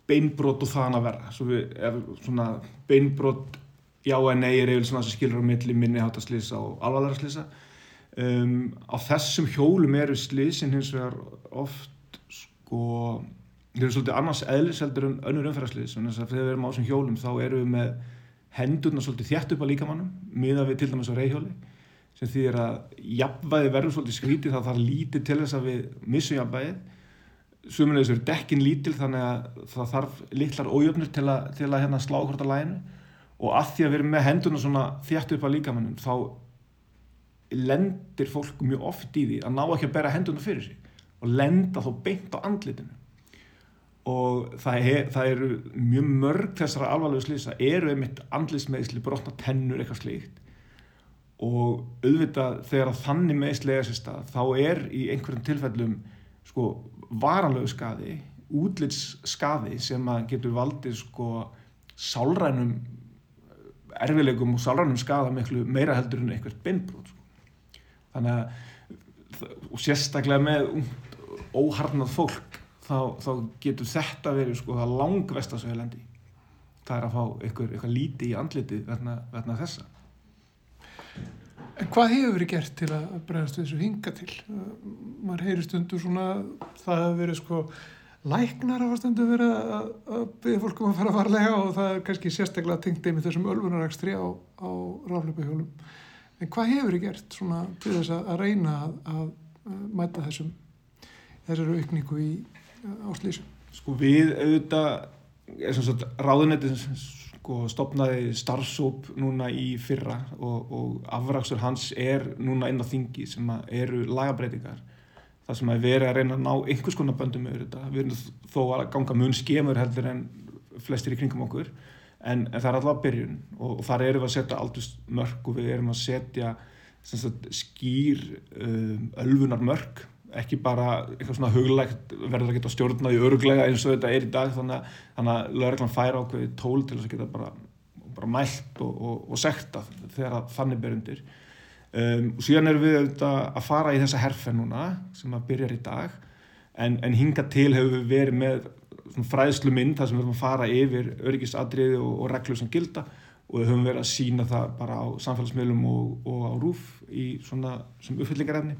beinbrot og þann að vera. Svo við erum svona beinbrot, já en nei er eiginlega svona sem skilur á milli minniháttaslísa og alvarlega slísa. Um, á þessum hjólum eru slísin hins vegar oft sko, þeir eru svolítið annars eðliseldur en önnur umferðarslís. Þannig að þegar við erum á þessum hjólum þá eru við með hendurna svolítið þjætt upp á líkamannum miða við til dæmis á reyhjóli sem því er að jafnvæði verður svolítið skrítið þá þarf lítið til þess að við missum jafnvæðið sumulegis eru dekkin lítil þannig að það þarf litlar ójöfnur til að, til að hérna slá hvort að lænu og að því að við erum með hendurna svona þjætt upp á líkamannum þá lendir fólk mjög oft í því að ná ekki að bera hendurna fyrir sig og lenda þó beint á andlitinu. Og það, er, það eru mjög mörg þessara alvarlegu slýsa eru einmitt andlismeðsli, brotna tennur eitthvað slíkt og auðvitað þegar þannig meðsli eiga sér stað þá er í einhverjum tilfellum sko varanlegu skadi útlits skadi sem að getur valdið sko sálrænum erfilegum og sálrænum skada miklu meira heldur en eitthvað beinbrot sko. þannig að og sérstaklega með óharnað fólk þá, þá getur þetta verið sko það langvesta sem við lendi það er að fá eitthvað, eitthvað líti í andliti verna, verna þessa En hvað hefur verið gert til að bregðast þessu hinga til? Maður heyri stundu svona, það hefur verið sko læknar hafa stundu verið að, að byggja fólkum að fara varlega og það er kannski sérstaklega tengt einmitt þessum ölfunarakstri á, á rafleipahjólum. En hvað hefur verið gert svona til þess að, að reyna að, að mæta þessum, þessari aukningu í áslýsum? Sko við auðvitað, ráðunettið sko, stopnaði starfsóp núna í fyrra og, og afrakstur hans er núna inn á þingi sem eru lagabreitingar það sem er verið að reyna að ná einhvers konar böndum með þetta, við erum þó að ganga mun skemur heldur en flestir í kringum okkur. En, en það er alltaf byrjun og, og þar erum við að setja aldust mörg og við erum að setja sagt, skýr um, ölfunar mörg ekki bara eitthvað svona huglægt verður að geta stjórnaði öruglega eins og þetta er í dag þannig að, að lögreglan færa ákveði tól til þess að geta bara, bara mælt og, og, og sekta þegar þannig ber undir. Um, og síðan erum við að fara í þessa herfen núna sem að byrjar í dag en, en hinga til hefur við verið með fræðslu mynd þar sem við höfum að fara yfir öryggisadriði og, og reglur sem gilda og við höfum verið að sína það bara á samfélagsmiðlum og á rúf í svona sem uppfyllingarefni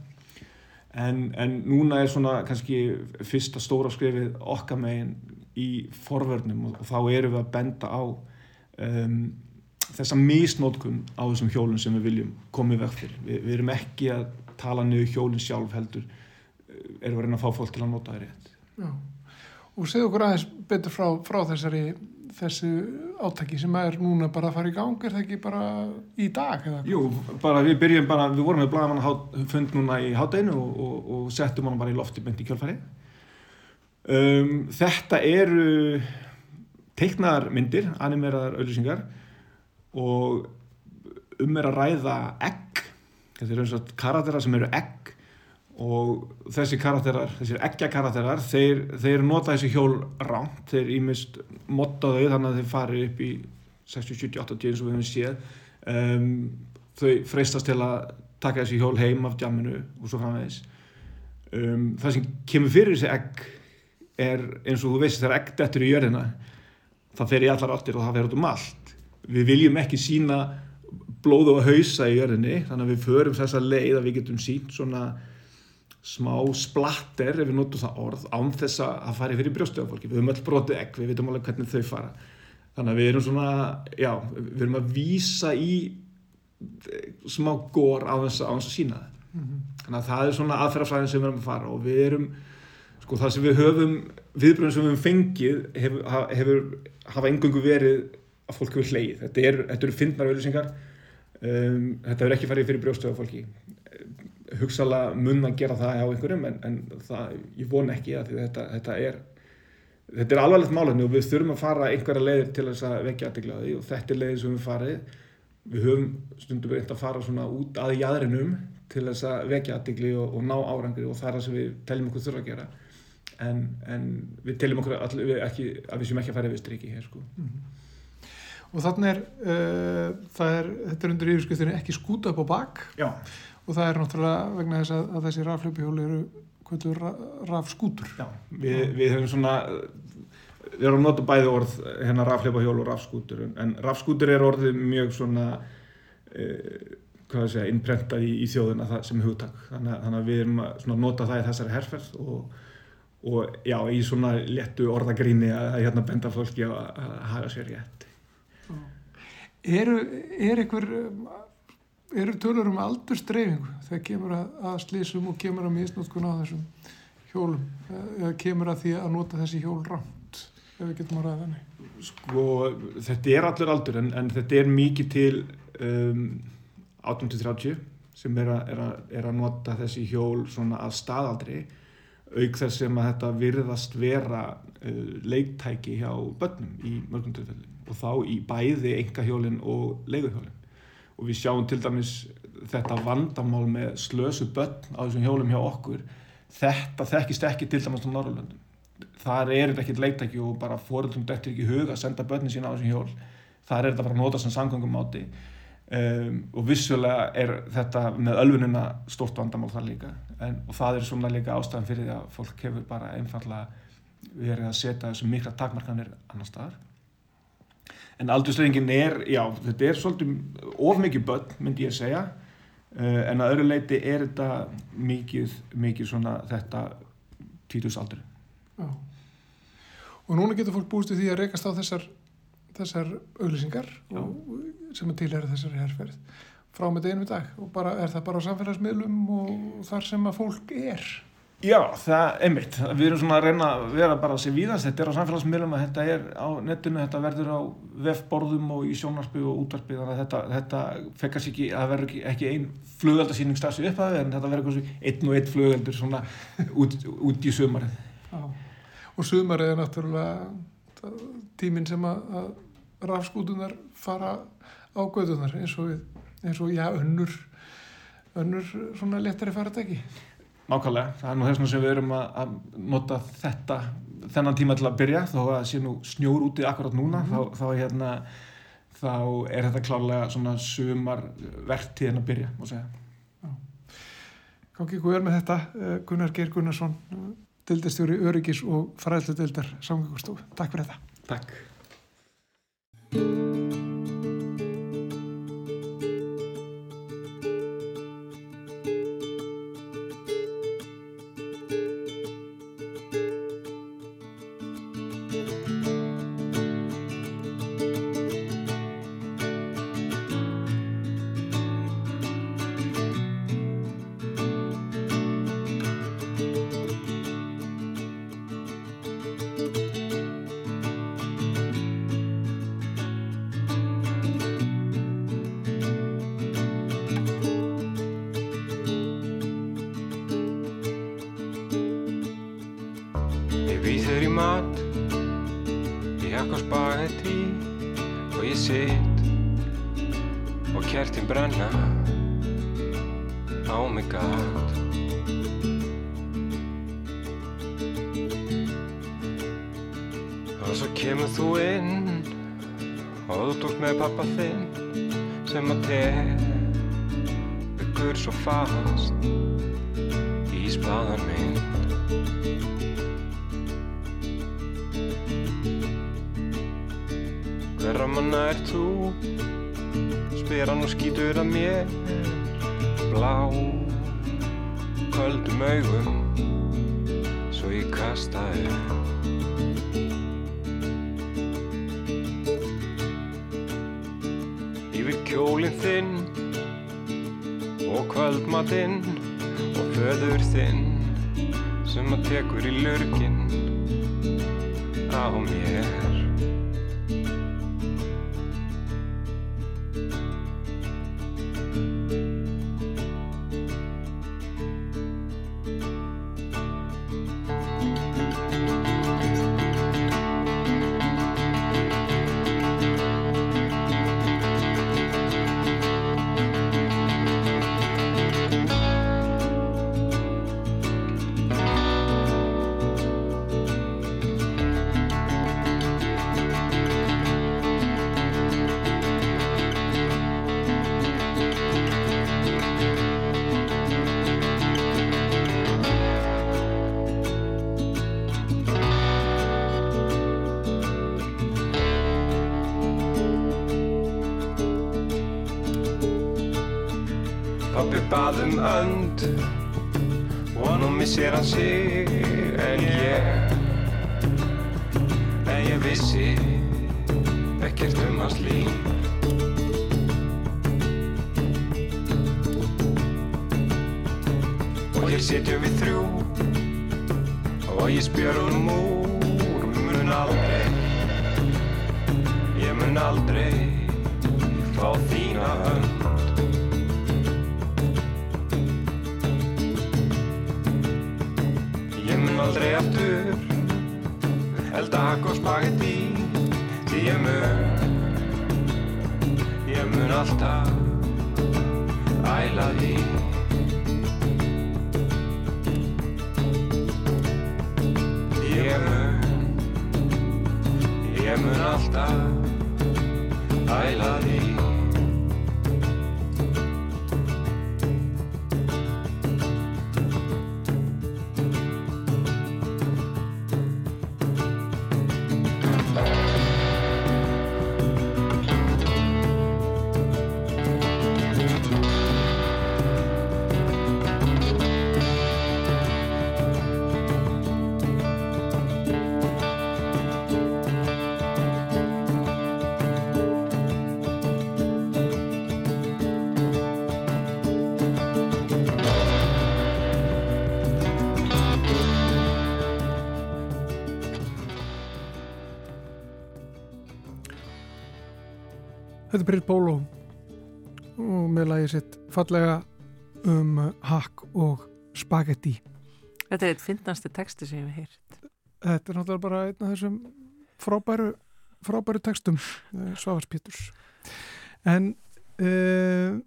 en, en núna er svona kannski fyrsta stóra skrifið okkar megin í forvörnum og, og þá erum við að benda á um, þessa misnótkun á þessum hjólun sem við viljum komið vekk fyrir. Vi, við erum ekki að tala niður hjólun sjálf heldur erum við að reyna að fá fólk til að nota það rétt. Já, og segð okkur aðeins betur frá, frá þessari þessu átaki sem er núna bara að fara í gang, er það ekki bara í dag? Jú, bara við byrjum bara, við vorum með blagamann fund núna í hátdeinu og, og, og settum hann bara í lofti beint í kjálfæri. Um, þetta eru teiknaðar myndir, animeraðar auðlýsingar og um er að ræða egg, þetta er eins og karatera sem eru egg og þessi karakterar, þessir eggja karakterar þeir, þeir nota þessi hjól ránt, þeir ímist motta þau þannig að þeir fari upp í 60, 70, 80 eins og við hefum séð. Um, þau freistast til að taka þessi hjól heim af djamminu og svo framvegis. Um, það sem kemur fyrir þessi egg er eins og þú veist þegar egg dettur í jörðina það fer í allar áttir og það fer út um allt. Við viljum ekki sína blóð og hausa í jörðinni þannig að við förum þessa leið að við getum sínt svona smá splatter, ef við notum það orð án þess að það fari fyrir brjóstöða fólki. Við höfum öll brotið egg, við veitum alveg hvernig þau fara. Þannig að við erum svona já, við erum að vísa í smá gór á þess að, að sína það. Mm -hmm. þannig að það er svona aðferðafræðin sem við erum að fara og við erum, sko það sem við höfum viðbröðum sem við höfum fengið hefur, hefur hafa engungu verið að fólk hefur hleyið, þetta eru er fyndnar auðvisingar um, þetta hefur ekki farið fyrir brjóstöða fólki hugsalega mun að gera það á einhverjum en, en það, ég von ekki að þetta, þetta er þetta er alvarlegt málefni og við þurfum að fara einhverja leiðir til þess að vekja aðdeglaði og þetta er leiðir sem við farið. Við höfum stundum reynd að fara svona út að jæðrinum til þess að vekja aðdegli og, og ná árangri og það er það sem við teljum okkur þurfa að gera. En, en við teljum okkur all, við ekki, að við séum ekki að fara yfir striki hér sko. Mm -hmm. Og þannig er, uh, er þetta er undir yfirskyftinu ekki skúta upp á bak. Já og það er náttúrulega vegna þess að, að þessi raflöpihjóli eru kvöldur rafskútur. Við, við höfum svona, við að nota bæði orð hérna raflöpahjól og rafskútur en rafskútur er orðið mjög svona, eh, hvað það segja, innprentað í, í þjóðuna það, sem hugtak. Þannig, þannig að við erum að nota það í þessari herrferð og, og já, í svona léttu orðagríni að, að hérna benda fólki að, að hafa sér rétt. Er, er einhver eru tölur um aldurstreyfingu þegar kemur að, að slísum og kemur að misnótkun á þessum hjólum eða kemur að því að nota þessi hjól rámt ef við getum að ræða þannig. Sko þetta er allur aldur en, en þetta er mikið til um, 18-30 sem er að, er, að, er að nota þessi hjól svona að staðaldri auk þess sem að þetta virðast vera uh, leiktæki hjá börnum í mörgum tilfellin og þá í bæði engahjólinn og leiguhjólinn og við sjáum til dæmis þetta vandamál með slösu börn á þessum hjólum hjá okkur. Þetta þekkist ekki til dæmis á Norrlöndum þar er þetta ekkert leiktæki og bara fóröldum dettir ekki huga að senda börnin sína á þessum hjól. Þar er þetta bara að nota sem samgöngumáti. Um, og vissulega er þetta með ölfunina stort vandamál þar líka. En, og það er svona líka ástæðan fyrir því að fólk hefur bara einfallega verið að setja þessu mikla takmarkanir annar staðar en aldursreifingin er, já, þetta er svolítið of mikið börn, myndi ég segja uh, en að öðru leiti er þetta mikið, mikið svona þetta tvítusaldri Já. Og núna getur fólk búist við því að rekast á þessar, þessar auglýsingar og, sem er tilherið þessari herrferð frá með deginum í dag og bara, er það bara á samfélagsmiðlum og þar sem að fólk er. Já, það er mitt. Við erum svona að reyna að vera bara að sé víðast. Þetta er á samfélagsmiðlum að þetta er á netinu, þetta verður á vefborðum og í sjónarspil og útvarspil þannig að þetta, þetta fekkast ekki, það verður ekki, ekki einn flugaldarsýning stafsi upp að það en þetta verður einn og einn flugaldur svona út, út í sömarið. Já. Og sömarið er náttúrulega tíminn sem að, að rafskútunar fara á gödunar eins og, eins og já, önnur, önnur svona letari faratæki. Nákvæmlega, það er nú þess að við erum að, að nota þetta, þennan tíma til að byrja þó að sé nú snjór úti akkurat núna mm -hmm. þá, þá, hérna, þá er þetta klárlega svona sumar verktíðin að byrja, má segja. Gátt ekki vel með þetta, eh, Gunnar Geir Gunnarsson, dildastjóri Öryggis og fræðslu dildar samgöngustofu. Takk fyrir þetta. Takk. Pappi bað um önd og nú missir hann sig Þetta er Britt Bóló og með lagi sitt fallega um hakk og spagetti. Þetta er eitt fyndnasti texti sem ég hef heyrt. Þetta er náttúrulega bara einn af þessum frábæru, frábæru textum uh, Svavars Péturs. En uh,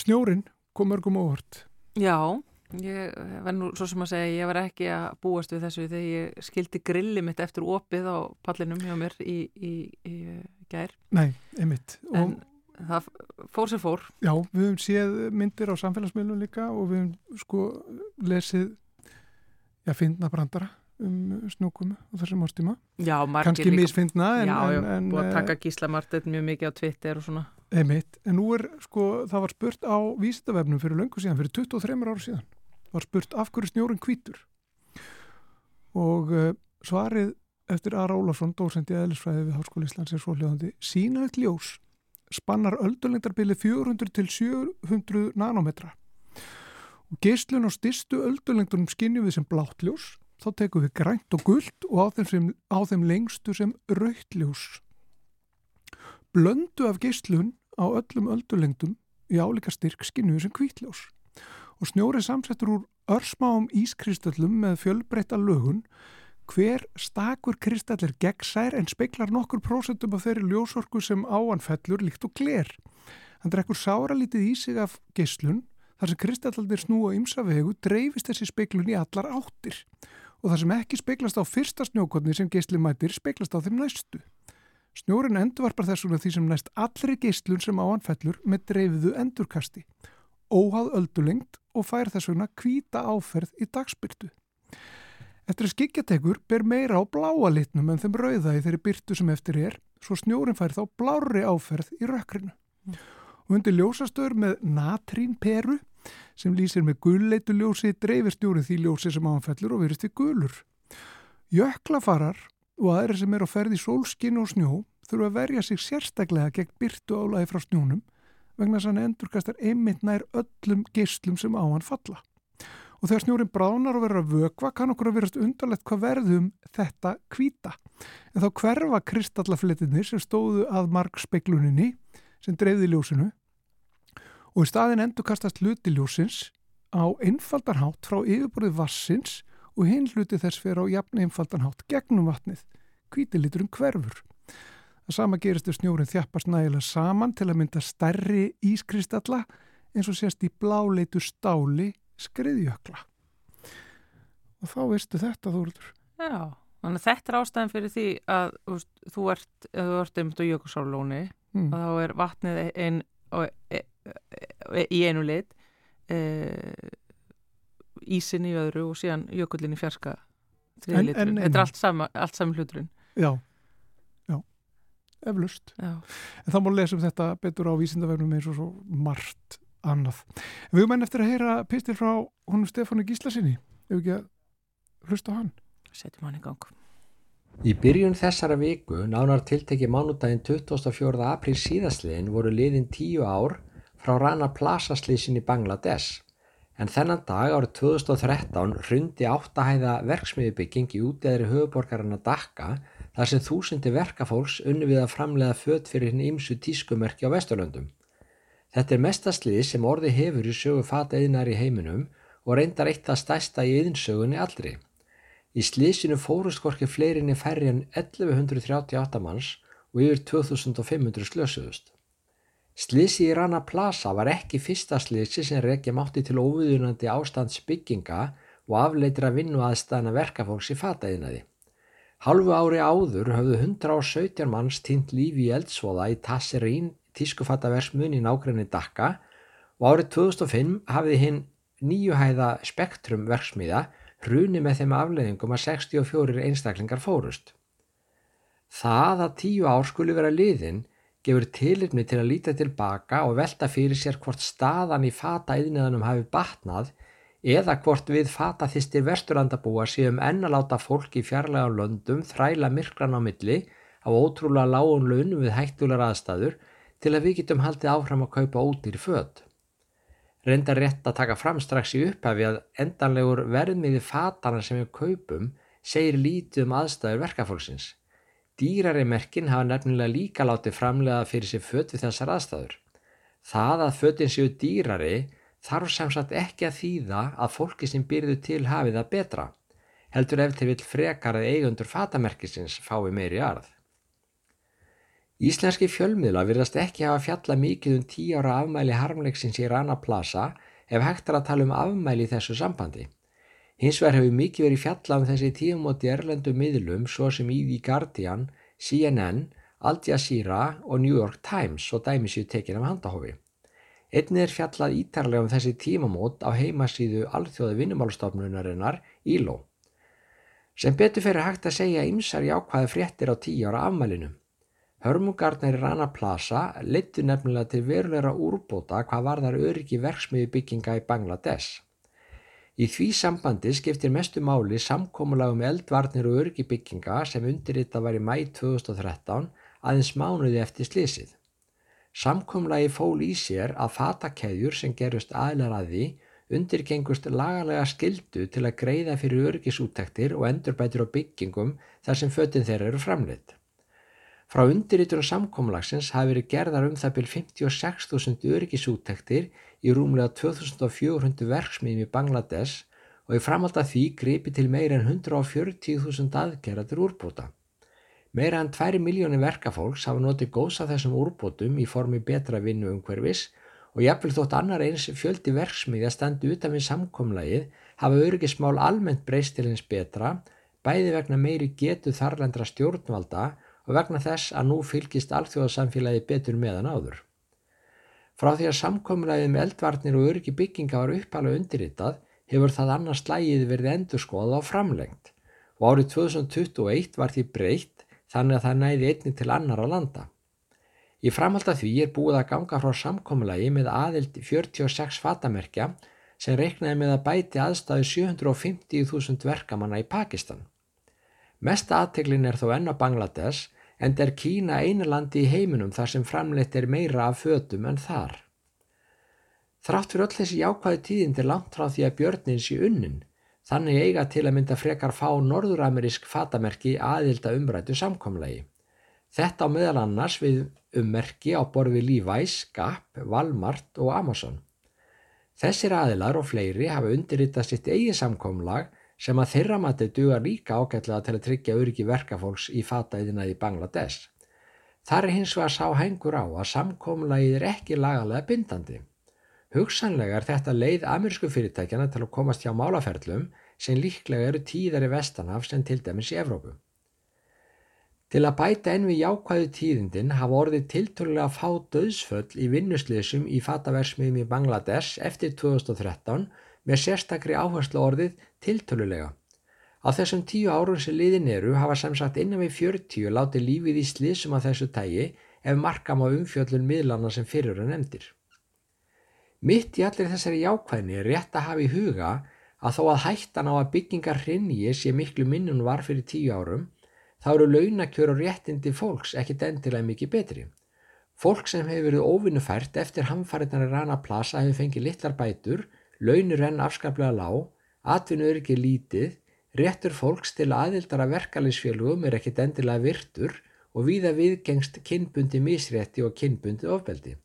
snjórin kom mörgum óvart. Já, ég var nú svo sem að segja, ég var ekki að búast við þessu þegar ég skildi grilli mitt eftir opið á pallinum hjá mér í, í, í gær. Nei, einmitt. En það fór sem fór. Já, við höfum séð myndir á samfélagsmiðlum líka og við höfum sko lesið, já, fyndna brandara um snúkumu og þessum ástíma. Já, margir Kanski líka. misfyndna en... Já, já, en, en, búið að eh, taka Gísla Marteit mjög mikið á Twitter og svona. Einmitt, en nú er sko, það var spurt á vísitavefnum fyrir löngu síðan, fyrir 23 ára síðan, var spurt af hverju snjórin hvítur? Og uh, svarið eftir Ara Ólafsson, dósend í eðlisfræði við Háskóli Íslands er svohljóðandi, sínaðið ljós spannar öldulengdarbili 400 til 700 nanometra. Og geislun á styrstu öldulengdunum skinnjum við sem blátt ljós, þá tekum við grænt og gult og á þeim, sem, á þeim lengstu sem rautt ljós. Blöndu af geislun á öllum öldulengdum í álíka styrk skinnju sem hvítljós og snjórið samsettur úr örsmáum ískristallum með fjölbreytta lögun hver stakur kristall er gegnsær en speiklar nokkur prósentum af þeirri ljósorku sem áan fellur líkt og gler. Hann drekkur sára lítið í sig af geislun þar sem kristallaldir snúa ymsa vegu dreifist þessi speiklun í allar áttir og þar sem ekki speiklast á fyrsta snjókotni sem geisli mætir speiklast á þeim næstu. Snjórin endurvarpar þessuna því sem næst allri geislun sem á hann fellur með dreifiðu endurkasti, óháð öldulengt og fær þess vegna kvíta áferð í dagspyrtu. Eftir að skikjatekur ber meira á bláa litnum en þeim rauða í þeirri byrtu sem eftir er, svo snjórin fær þá blári áferð í rökkrinu. Og undir ljósastöður með natrínperu sem lýsir með gulleitu ljósi dreifir snjórin því ljósi sem áfellur og verist við gulur. Jöklafarar og aðri sem er á ferð í sólskinn og snjó þurfa að verja sig sérstaklega gegn byrtu álægi frá snjónum vegna þess að hann endurkastar einmitt nær öllum geislum sem á hann falla. Og þegar snjórin bránar og verður að vökva kann okkur að verast undarlegt hvað verðum þetta kvíta. En þá hverfa kristallafletinir sem stóðu að markspekluninni sem dreifði ljósinu og í staðin endurkastast hluti ljósins á einfaldarhátt frá yfirborðið vassins og hinn hluti þess fyrir á jafn einfaldanhátt gegnum vatnið, kvítiliturinn hverfur. Það sama gerist ef snjórin þjappast nægilega saman til að mynda stærri ískristalla eins og sést í bláleitu stáli skriðjökla. Og þá veistu þetta, Þúrður. Já, þannig að þetta er ástæðan fyrir því að veist, þú ert, þú ert einmitt á Jökulsárlóni Mm. og þá er vatnið ein, ein, ein, ein, í einu lit e, ísin í öðru og síðan jökullin í fjarska En- liturinn. en- Þetta en- er allt sama, allt sami hluturinn. Já, eflust. Já. En þá má lesa um þetta betur á vísindavefnum eins og svo margt annað. Við höfum enn eftir að heyra pistil frá honum Stefánu Gíslasinni. Ef ekki að hlusta á hann. Setjum hann í gang. Í byrjun þessara viku, nánar tiltekki mánudaginn 24. apríl síðastliðin voru liðin tíu ár frá Rana Plaza slísin í Bangladesh. En þennan dag árið 2013 hrundi áttahæða verksmiðubygging í útæðri höfuborgarana Dakka þar sem þúsundi verkafólks unni við að framlega föt fyrir hinn ímsu tískumerki á Vesturlöndum. Þetta er mestaslið sem orði hefur í sögu fata eðinar í heiminum og reyndar eitt það stærsta í eðinsögunni allri. Í slísinu fórust hvorki fleirinni færri en 1138 manns og yfir 2500 slösuðust. Slísi í Rana Plaza var ekki fyrsta slísi sem reykja mátti til óviðunandi ástands bygginga og afleitra vinnu aðstæðana verkafólks í fataðinaði. Halvu ári áður höfðu 117 manns týnt lífi í eldsvoða í Tasserín tískufataversmun í nákrenni Dakka og árið 2005 hafði hinn nýjuhæða spektrum verksmiða hruni með þeim afleðingum að 64 einstaklingar fórust. Það að tíu ár skuli vera liðin gefur tilipni til að líta tilbaka og velta fyrir sér hvort staðan í fata yðniðanum hafi batnað eða hvort við fata þýstir vesturlandabúa séum ennaláta fólk í fjarlæga löndum þræla myrkran á milli á ótrúlega lágun launum við hættulegar aðstæður til að við getum haldið áfram að kaupa ódýr född reyndar rétt að taka fram strax í upphafi að endanlegur verðmiði fatana sem við kaupum segir lítið um aðstæður verkafólksins. Dýrari merkin hafa nefnilega líka látið framlega fyrir sér fött við þessar aðstæður. Það að föttin séu dýrari þarf samsagt ekki að þýða að fólki sem byrðu til hafið það betra, heldur ef til vil frekar að eigundur fatamerkisins fái meiri arð. Íslenski fjölmiðla virðast ekki hafa fjalla mikið um tí ára afmæli harmleiksins í Rana Plaza ef hægt er að tala um afmæli í þessu sambandi. Hins vegar hefur mikið verið fjalla um þessi tíumóti erlendu miðlum svo sem í The Guardian, CNN, Al Jazeera og New York Times og dæmisíu tekin af handahofi. Einnig er fjallað ítarlega um þessi tímamót á heimasíðu Alþjóði vinnumálstofnunarinnar ILO. Sem betur fyrir hægt að segja ymsar í ákvaði fréttir á tíu ára afmælinum. Hörmungarnir í Rana Plaza leittu nefnilega til verulegra úrbóta hvað varðar öryggi verksmiði bygginga í Bangladesh. Í því sambandi skiptir mestu máli samkómulagum eldvarnir og öryggi bygginga sem undirrita var í mæ 2013 aðeins mánuði eftir slísið. Samkómulagi fól í sér að fatakeðjur sem gerust aðlar að því undirgengust lagalega skildu til að greiða fyrir öryggisúttektir og endurbætur á byggingum þar sem föttin þeirra eru framleitt. Frá undirritur og samkomlagsins hafi verið gerðar um það byrj 56.000 öryggisúttektir í rúmlega 2400 verksmiðjum í Bangladesh og í framhald að því gripi til meira en 140.000 aðgerðatur úrbóta. Meira en 2 miljónir verkafólks hafa notið góðs af þessum úrbótum í formi betra vinnu umhverfis og jafnvel þótt annar eins fjöldi verksmiðja standi utan við samkomlagið hafa öryggismál almennt breyst til eins betra, bæði vegna meiri getu þarlendra stjórnvalda og vegna þess að nú fylgist alþjóðasamfélagi betur meðan áður. Frá því að samkomlaðið með eldvarnir og öryggi bygginga var uppalega undirritað hefur það annars slægið verið endurskoðað á framlengt og árið 2021 var því breytt þannig að það næði einni til annara landa. Í framhald af því er búið að ganga frá samkomlagi með aðild 46 fatamerkja sem reiknaði með að bæti aðstæðu 750.000 verkamanna í Pakistan. Mesta aðteglin er þó enn á Bangladesh en er Kína einu landi í heiminum þar sem framleitt er meira af fötum en þar. Þrátt fyrir öll þessi jákvæði tíðindir langt frá því að björnin sé unnin, þannig eiga til að mynda frekar fá norðuramerísk fatamerki aðilda umrætu samkomlegi. Þetta á meðal annars við ummerki á borfi Levi's, Gap, Walmart og Amazon. Þessir aðilar og fleiri hafa undirritað sitt eigi samkomlag sem að þeirra mati duga líka ágætlega til að tryggja öryggi verkafólks í fatæðinaði Bangladesh. Þar er hins vegar sá hengur á að samkomlagið er ekki lagalega bindandi. Hugsanlega er þetta leið amerísku fyrirtækjana til að komast hjá málaferlum sem líklega eru tíðari vestanaf sem til dæmis í Evrópu. Til að bæta enn við jákvæðu tíðindin hafa orðið tiltölulega fá döðsföll í vinnusliðsum í fataversmiðum í Bangladesh eftir 2013 með sérstakri áherslu orðið tiltölulega. Á þessum tíu árum sem liðin eru hafa samsagt innan við 40 látið lífið í slísum af þessu tægi ef markam á umfjöllun miðlana sem fyrir að nefndir. Mitt í allir þessari jákvæðni er rétt að hafa í huga að þó að hættan á að byggingar hrinni sé miklu minnun var fyrir tíu árum, þá eru launakjör og réttindi fólks ekkit endilega mikið betri. Fólk sem hefur verið óvinnufært eftir hamfariðnar að rana plasa hefur fengið litlar bætur launur enn afskaplega lág, atvinnuður ekki lítið, réttur fólks til aðildara verkalinsfélugum er ekkit endilega virtur og víða viðgengst kinnbundi misrétti og kinnbundi ofbeldi.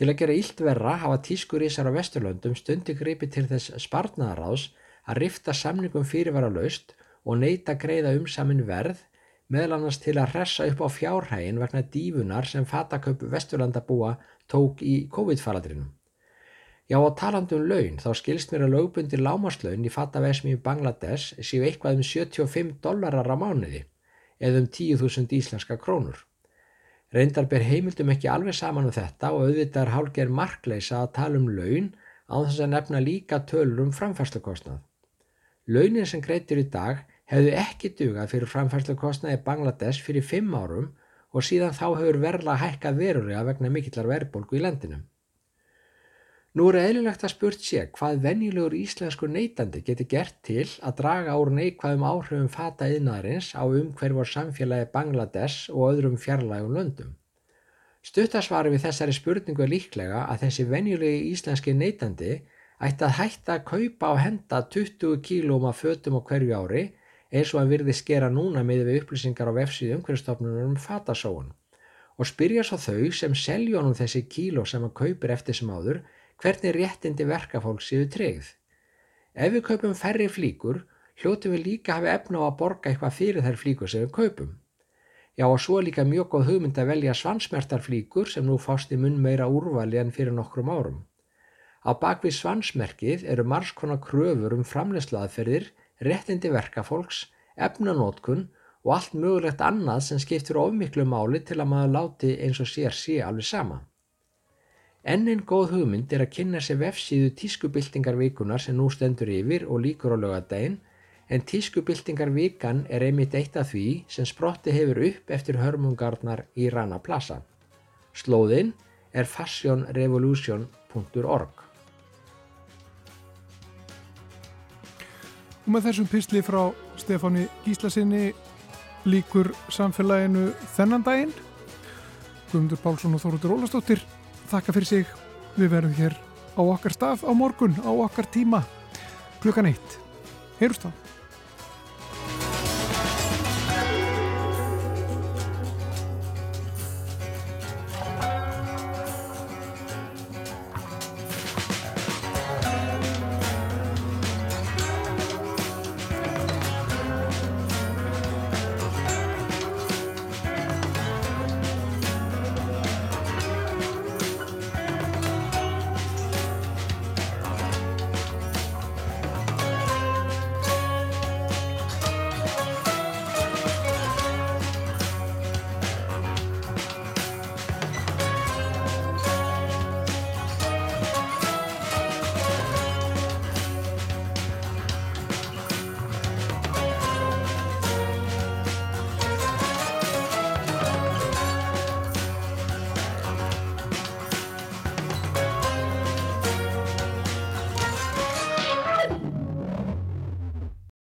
Til að gera ílt verra hafa tískurísar á Vesturlöndum stundi gripi til þess sparnaðaráðs að rifta samningum fyrirvara laust og neyta greiða umsamin verð meðal annars til að hressa upp á fjárhægin vegna dífunar sem fataköp vesturlandabúa tók í COVID-faladrinum. Já, á talandum laun þá skilst mér að lögbundir lámaslaun í fatavesmi í Bangladesh séu eitthvað um 75 dollarar á mánuði eða um 10.000 íslenska krónur. Reyndar ber heimildum ekki alveg saman um þetta og auðvitað er hálger markleisa að tala um laun á þess að nefna líka tölur um framfærslukostnað. Launin sem greitir í dag hefðu ekki dugað fyrir framfærslukostnaði Bangladesh fyrir fimm árum og síðan þá hefur verla hækkað verulega vegna mikillar verðbólgu í landinu. Nú er eðlilegt að spurt sé hvað venjulegur íslensku neytandi geti gert til að draga úr neikvæðum áhrifum fata yðnaðarins á umhverfur samfélagi Bangladesh og öðrum fjarlægum löndum. Stuttasvari við þessari spurningu er líklega að þessi venjulegi íslenski neytandi ætti að hætta að kaupa á henda 20 kílóum af fötum á hverju ári eins og að virði skera núna með við upplýsingar á vefsíðu umhverfstofnunum um fatasóun og spyrja svo þau sem seljónum þessi kíló sem að kaupir eftir sem áður hvernig réttindi verkafólk séu treyð. Ef við kaupum færri flíkur hljótu við líka hafi efna á að borga eitthvað fyrir þær flíkur sem við kaupum. Já og svo líka mjög góð hugmynd að velja svansmertar flíkur sem nú fást í munn meira úrvali en fyrir nokkrum árum. Á bakvið svansmerkið eru margskona kröfur um framleyslaðferðir réttindi verkafólks, efnanótkun og allt mögulegt annað sem skiptir ofmiklu máli til að maður láti eins og sér sé alveg sama. Ennin góð hugmynd er að kynna sér vefsíðu tískubildingarvikunar sem nú stendur yfir og líkur á lögadaginn en tískubildingarvikan er einmitt eitt af því sem sprotti hefur upp eftir hörmungarnar í Rana Plaza. Slóðinn er fashionrevolution.org. Og með þessum písli frá Stefáni Gíslasinni líkur samfélaginu þennan daginn. Guðmundur Pálsson og Þóruður Ólastóttir þakka fyrir sig. Við verðum hér á okkar stað á morgun, á okkar tíma, klukkan eitt. Heyrúst þá.